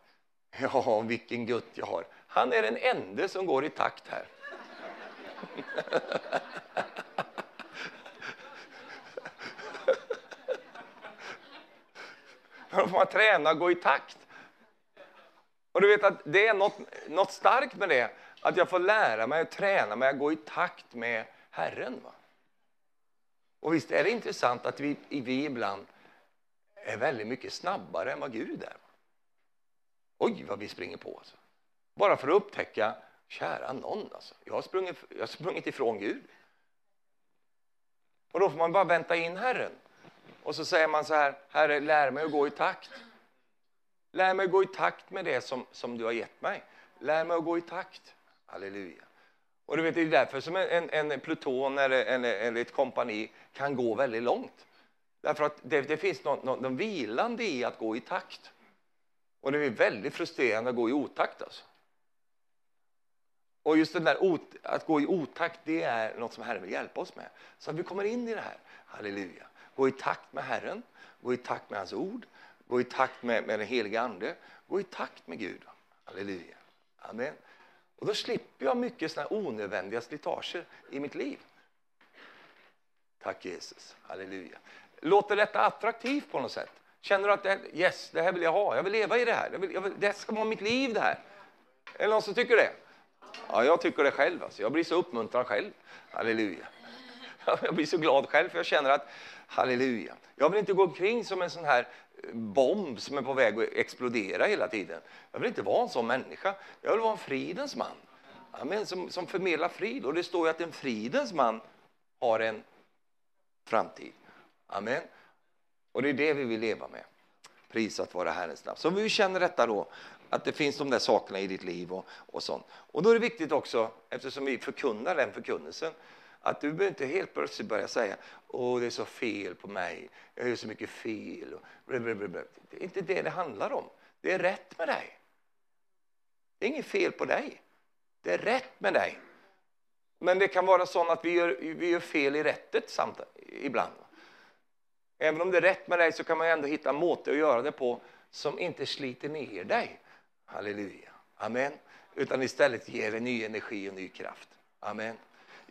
ja vilken gutt jag har. Han är den enda som går i takt här. Då får man träna och gå i takt. Och du vet att det är något, något starkt med det, att jag får lära mig att träna mig att gå i takt med Herren. Va? Och visst är det intressant att vi, vi ibland är väldigt mycket snabbare än vad Gud är. Oj, vad vi springer på. Alltså. Bara för att upptäcka, kära någon, alltså. jag, har sprungit, jag har sprungit ifrån Gud. Och då får man bara vänta in Herren. Och så säger man så här, Herre, lär mig att gå i takt. Lär mig att gå i takt med det som, som du har gett mig. Lär mig att gå i takt. Halleluja. Och du vet, det är därför som en, en pluton eller, en, eller ett kompani kan gå väldigt långt. Därför att det, det finns någon, någon, någon vilande i att gå i takt. Och det är väldigt frustrerande att gå i otakt. Alltså. Och just det där ot, att gå i otakt, det är något som Herren vill hjälpa oss med. Så att vi kommer in i det här. Halleluja. Gå i takt med Herren, gå i takt med hans ord, gå i takt med, med den heliga Ande, gå i takt med Gud. Halleluja. Amen. Och då slipper jag mycket såna onödvändiga slitager i mitt liv. Tack Jesus. Halleluja. Låter detta attraktivt på något sätt? Känner du att det, yes, det här vill jag ha, jag vill leva i det här, jag vill, jag vill, det ska vara mitt liv det här? Är det någon som tycker det? Ja, jag tycker det själv. Alltså. Jag blir så uppmuntrad själv. Halleluja. Jag blir så glad själv för jag känner att halleluja. Jag vill inte gå omkring som en sån här bomb som är på väg att explodera hela tiden. Jag vill inte vara en sån människa. Jag vill vara en fridens man. Amen, som, som förmedlar frid. Och det står ju att en fridens man har en framtid. Amen. Och det är det vi vill leva med. Prisat vara Herrens namn. Så vi känner detta då, att det finns de där sakerna i ditt liv och, och sånt. Och då är det viktigt också, eftersom vi förkunnar den förkunnelsen, att du behöver inte helt plötsligt börja säga åh det är så fel på mig, jag gör så mycket fel. Det är inte det det handlar om. Det är rätt med dig. Det är inget fel på dig. Det är rätt med dig. Men det kan vara så att vi gör, vi gör fel i rättet samt, ibland. Även om det är rätt med dig så kan man ändå hitta en måte att göra det på som inte sliter ner dig. Halleluja. Amen. Utan istället ger dig ny energi och ny kraft. Amen.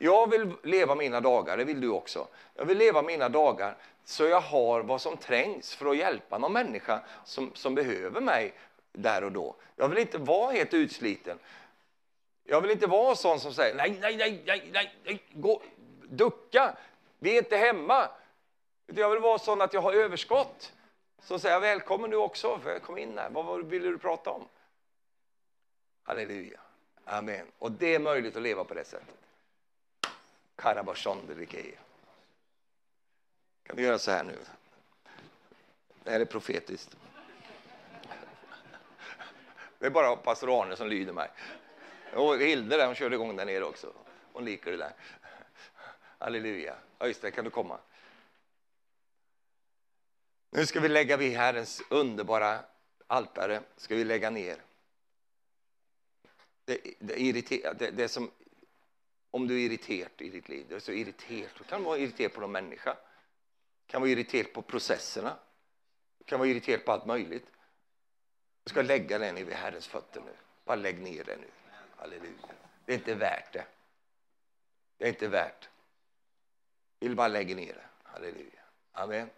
Jag vill leva mina dagar, det vill du också. Jag vill leva mina dagar så jag har vad som trängs för att hjälpa någon människa som, som behöver mig där och då. Jag vill inte vara helt utsliten. Jag vill inte vara sån som säger nej, nej, nej, nej, nej, nej gå, ducka, vi är inte hemma. Jag vill vara sån att jag har överskott. Så säger jag välkommen du också, för kom in här. Vad vill du prata om? Halleluja. Amen. Och det är möjligt att leva på det sättet. Karabashondelikeia. Kan du göra så här nu? Det här är profetiskt. Det är bara pastor Arne som lyder mig. Och Hilde där, hon körde igång där nere också. Hon liker det där. Halleluja. Ja, just det, kan du komma? Nu ska vi lägga vid Herrens underbara altare, ska vi lägga ner. Det, det, det, det som, om du är irriterad i ditt liv, du är så irriterad, du kan vara irriterad på någon människa, du kan vara irriterad på processerna, du kan vara irriterad på allt möjligt. Du ska lägga den vid Herrens fötter nu. Bara lägg ner den nu. Halleluja. Det är inte värt det. Det är inte värt. Vill bara lägga ner det. Halleluja. Amen.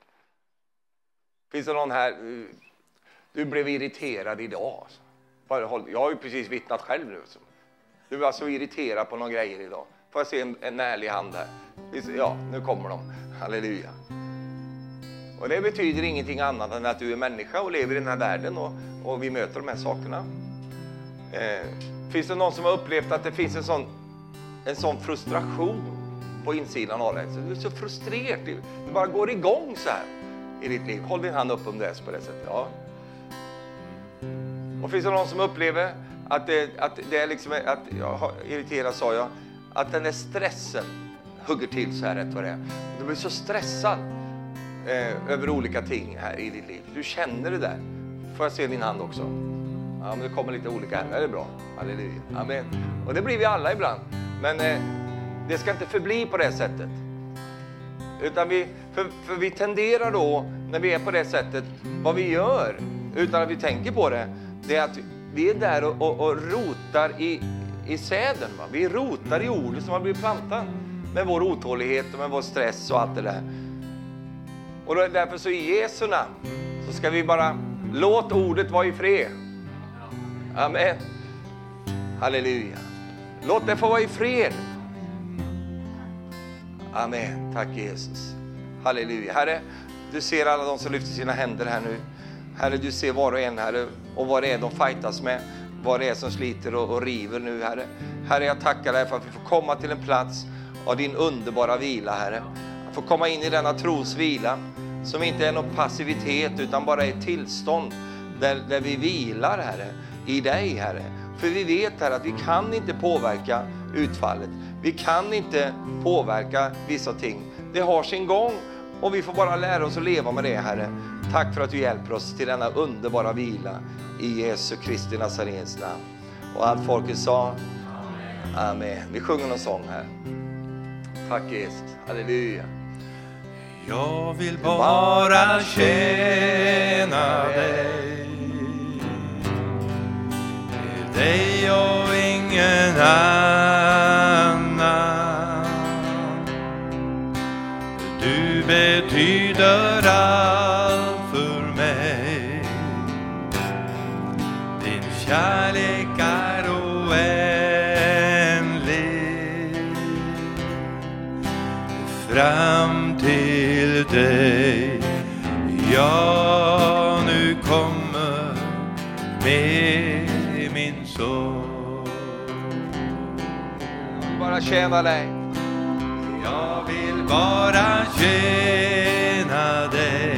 Finns det någon här, du blev irriterad idag. Jag har ju precis vittnat själv nu. Du var så irriterad på några grejer idag. Får jag se en, en ärlig hand här? Ja, nu kommer de. Halleluja. Och det betyder ingenting annat än att du är människa och lever i den här världen och, och vi möter de här sakerna. Eh, finns det någon som har upplevt att det finns en sån, en sån frustration på insidan av dig? Du är så frustrerad, du bara går igång så här i ditt liv. Håll din hand upp om det är på det sättet. Ja. Och finns det någon som upplever att det, att det är liksom, att jag irriterad sa jag, att den där stressen hugger till så här rätt vad det är. Du blir så stressad eh, över olika ting här i ditt liv. Du känner det där. Får jag se din hand också? Ja, men det kommer lite olika här. Det är bra. Halleluja. Amen. Och det blir vi alla ibland. Men eh, det ska inte förbli på det sättet. Utan vi, för, för vi tenderar då, när vi är på det sättet, vad vi gör utan att vi tänker på det, det är att vi vi är där och, och, och rotar i, i säden. Va? Vi rotar i ordet som har blivit plantat med vår otålighet och med vår stress och allt det där. Och då, därför så i Jesu namn så ska vi bara låt ordet vara i fred. Amen. Halleluja. Låt det få vara i fred. Amen. Tack Jesus. Halleluja. Herre, du ser alla de som lyfter sina händer här nu. Herre, du ser var och en, Herre, och vad det är de fightas med. Vad det är som sliter och, och river nu, Herre. Herre, jag tackar dig för att vi får komma till en plats av din underbara vila, Herre. Att få komma in i denna trosvila som inte är någon passivitet utan bara ett tillstånd där, där vi vilar, Herre, i dig, Herre. För vi vet, Herre, att vi kan inte påverka utfallet. Vi kan inte påverka vissa ting. Det har sin gång och vi får bara lära oss att leva med det, Herre. Tack för att du hjälper oss till denna underbara vila i Jesu Kristi Nazarens namn. Och allt folket sa Amen. Vi sjunger någon sång här. Tack Jesus. Halleluja. Jag vill bara tjäna dig. Dig och ingen annan. Du betyder allt kärlek är oändlig. Fram till dig jag nu kommer med min sång. Bara tjäna dig. Jag vill bara tjäna dig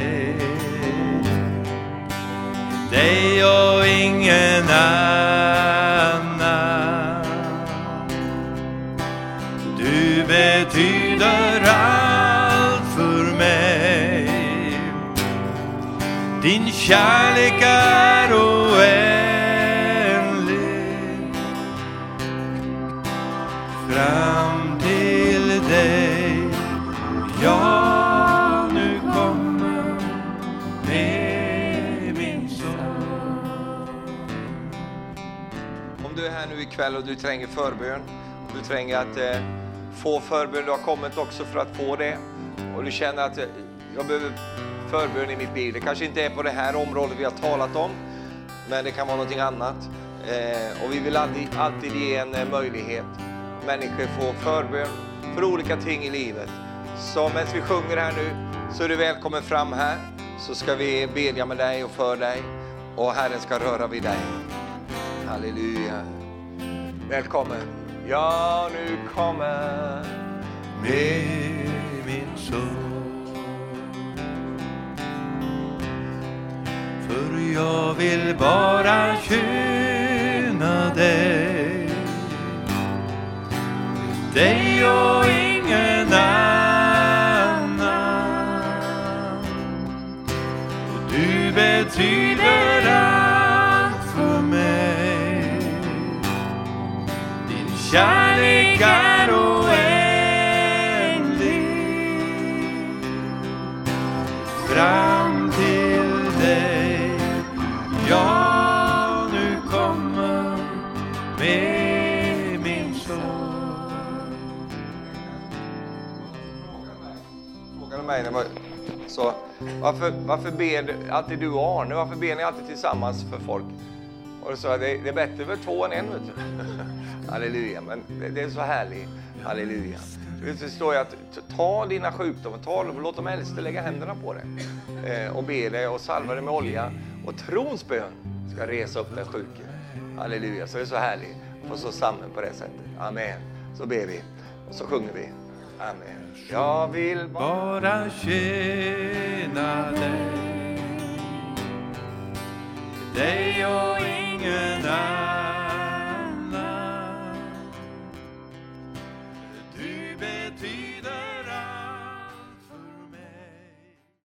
dig och ingen annan. Du betyder allt för mig. Din kärlek är ikväll och du tränger förbön. Du tränger att eh, få förbön. Du har kommit också för att få det. Och du känner att eh, jag behöver förbön i mitt liv. Det kanske inte är på det här området vi har talat om, men det kan vara någonting annat. Eh, och vi vill alltid, alltid ge en eh, möjlighet. Människor får förbön för olika ting i livet. Så medan vi sjunger här nu så är du välkommen fram här så ska vi bedja med dig och för dig och Herren ska röra vid dig. Halleluja. Välkommen. Ja, nu kommer med min son. För jag vill bara tjäna dig. Dig och ingen annan. Och du betyder allt kärlek är oändlig. Fram till dig. Jag nu kommer med min sång frågade mig när man så, varför, varför ber du- alltid du och Arne, varför ber ni alltid tillsammans för folk? Och då sa jag, det, det är bättre med två än en. Vet du. Halleluja, men det, det är så härligt. Halleluja. Det står ju att ta dina sjukdomar, ta, dem, låt de äldste lägga händerna på dig eh, och be dig och salva dig med olja. Och trons bön ska resa upp den sjuke. Halleluja, så det är så härligt att få stå samman på det sättet. Amen. Så ber vi och så sjunger vi. Amen. Jag vill bara Bara tjäna dig dig och ingen annan.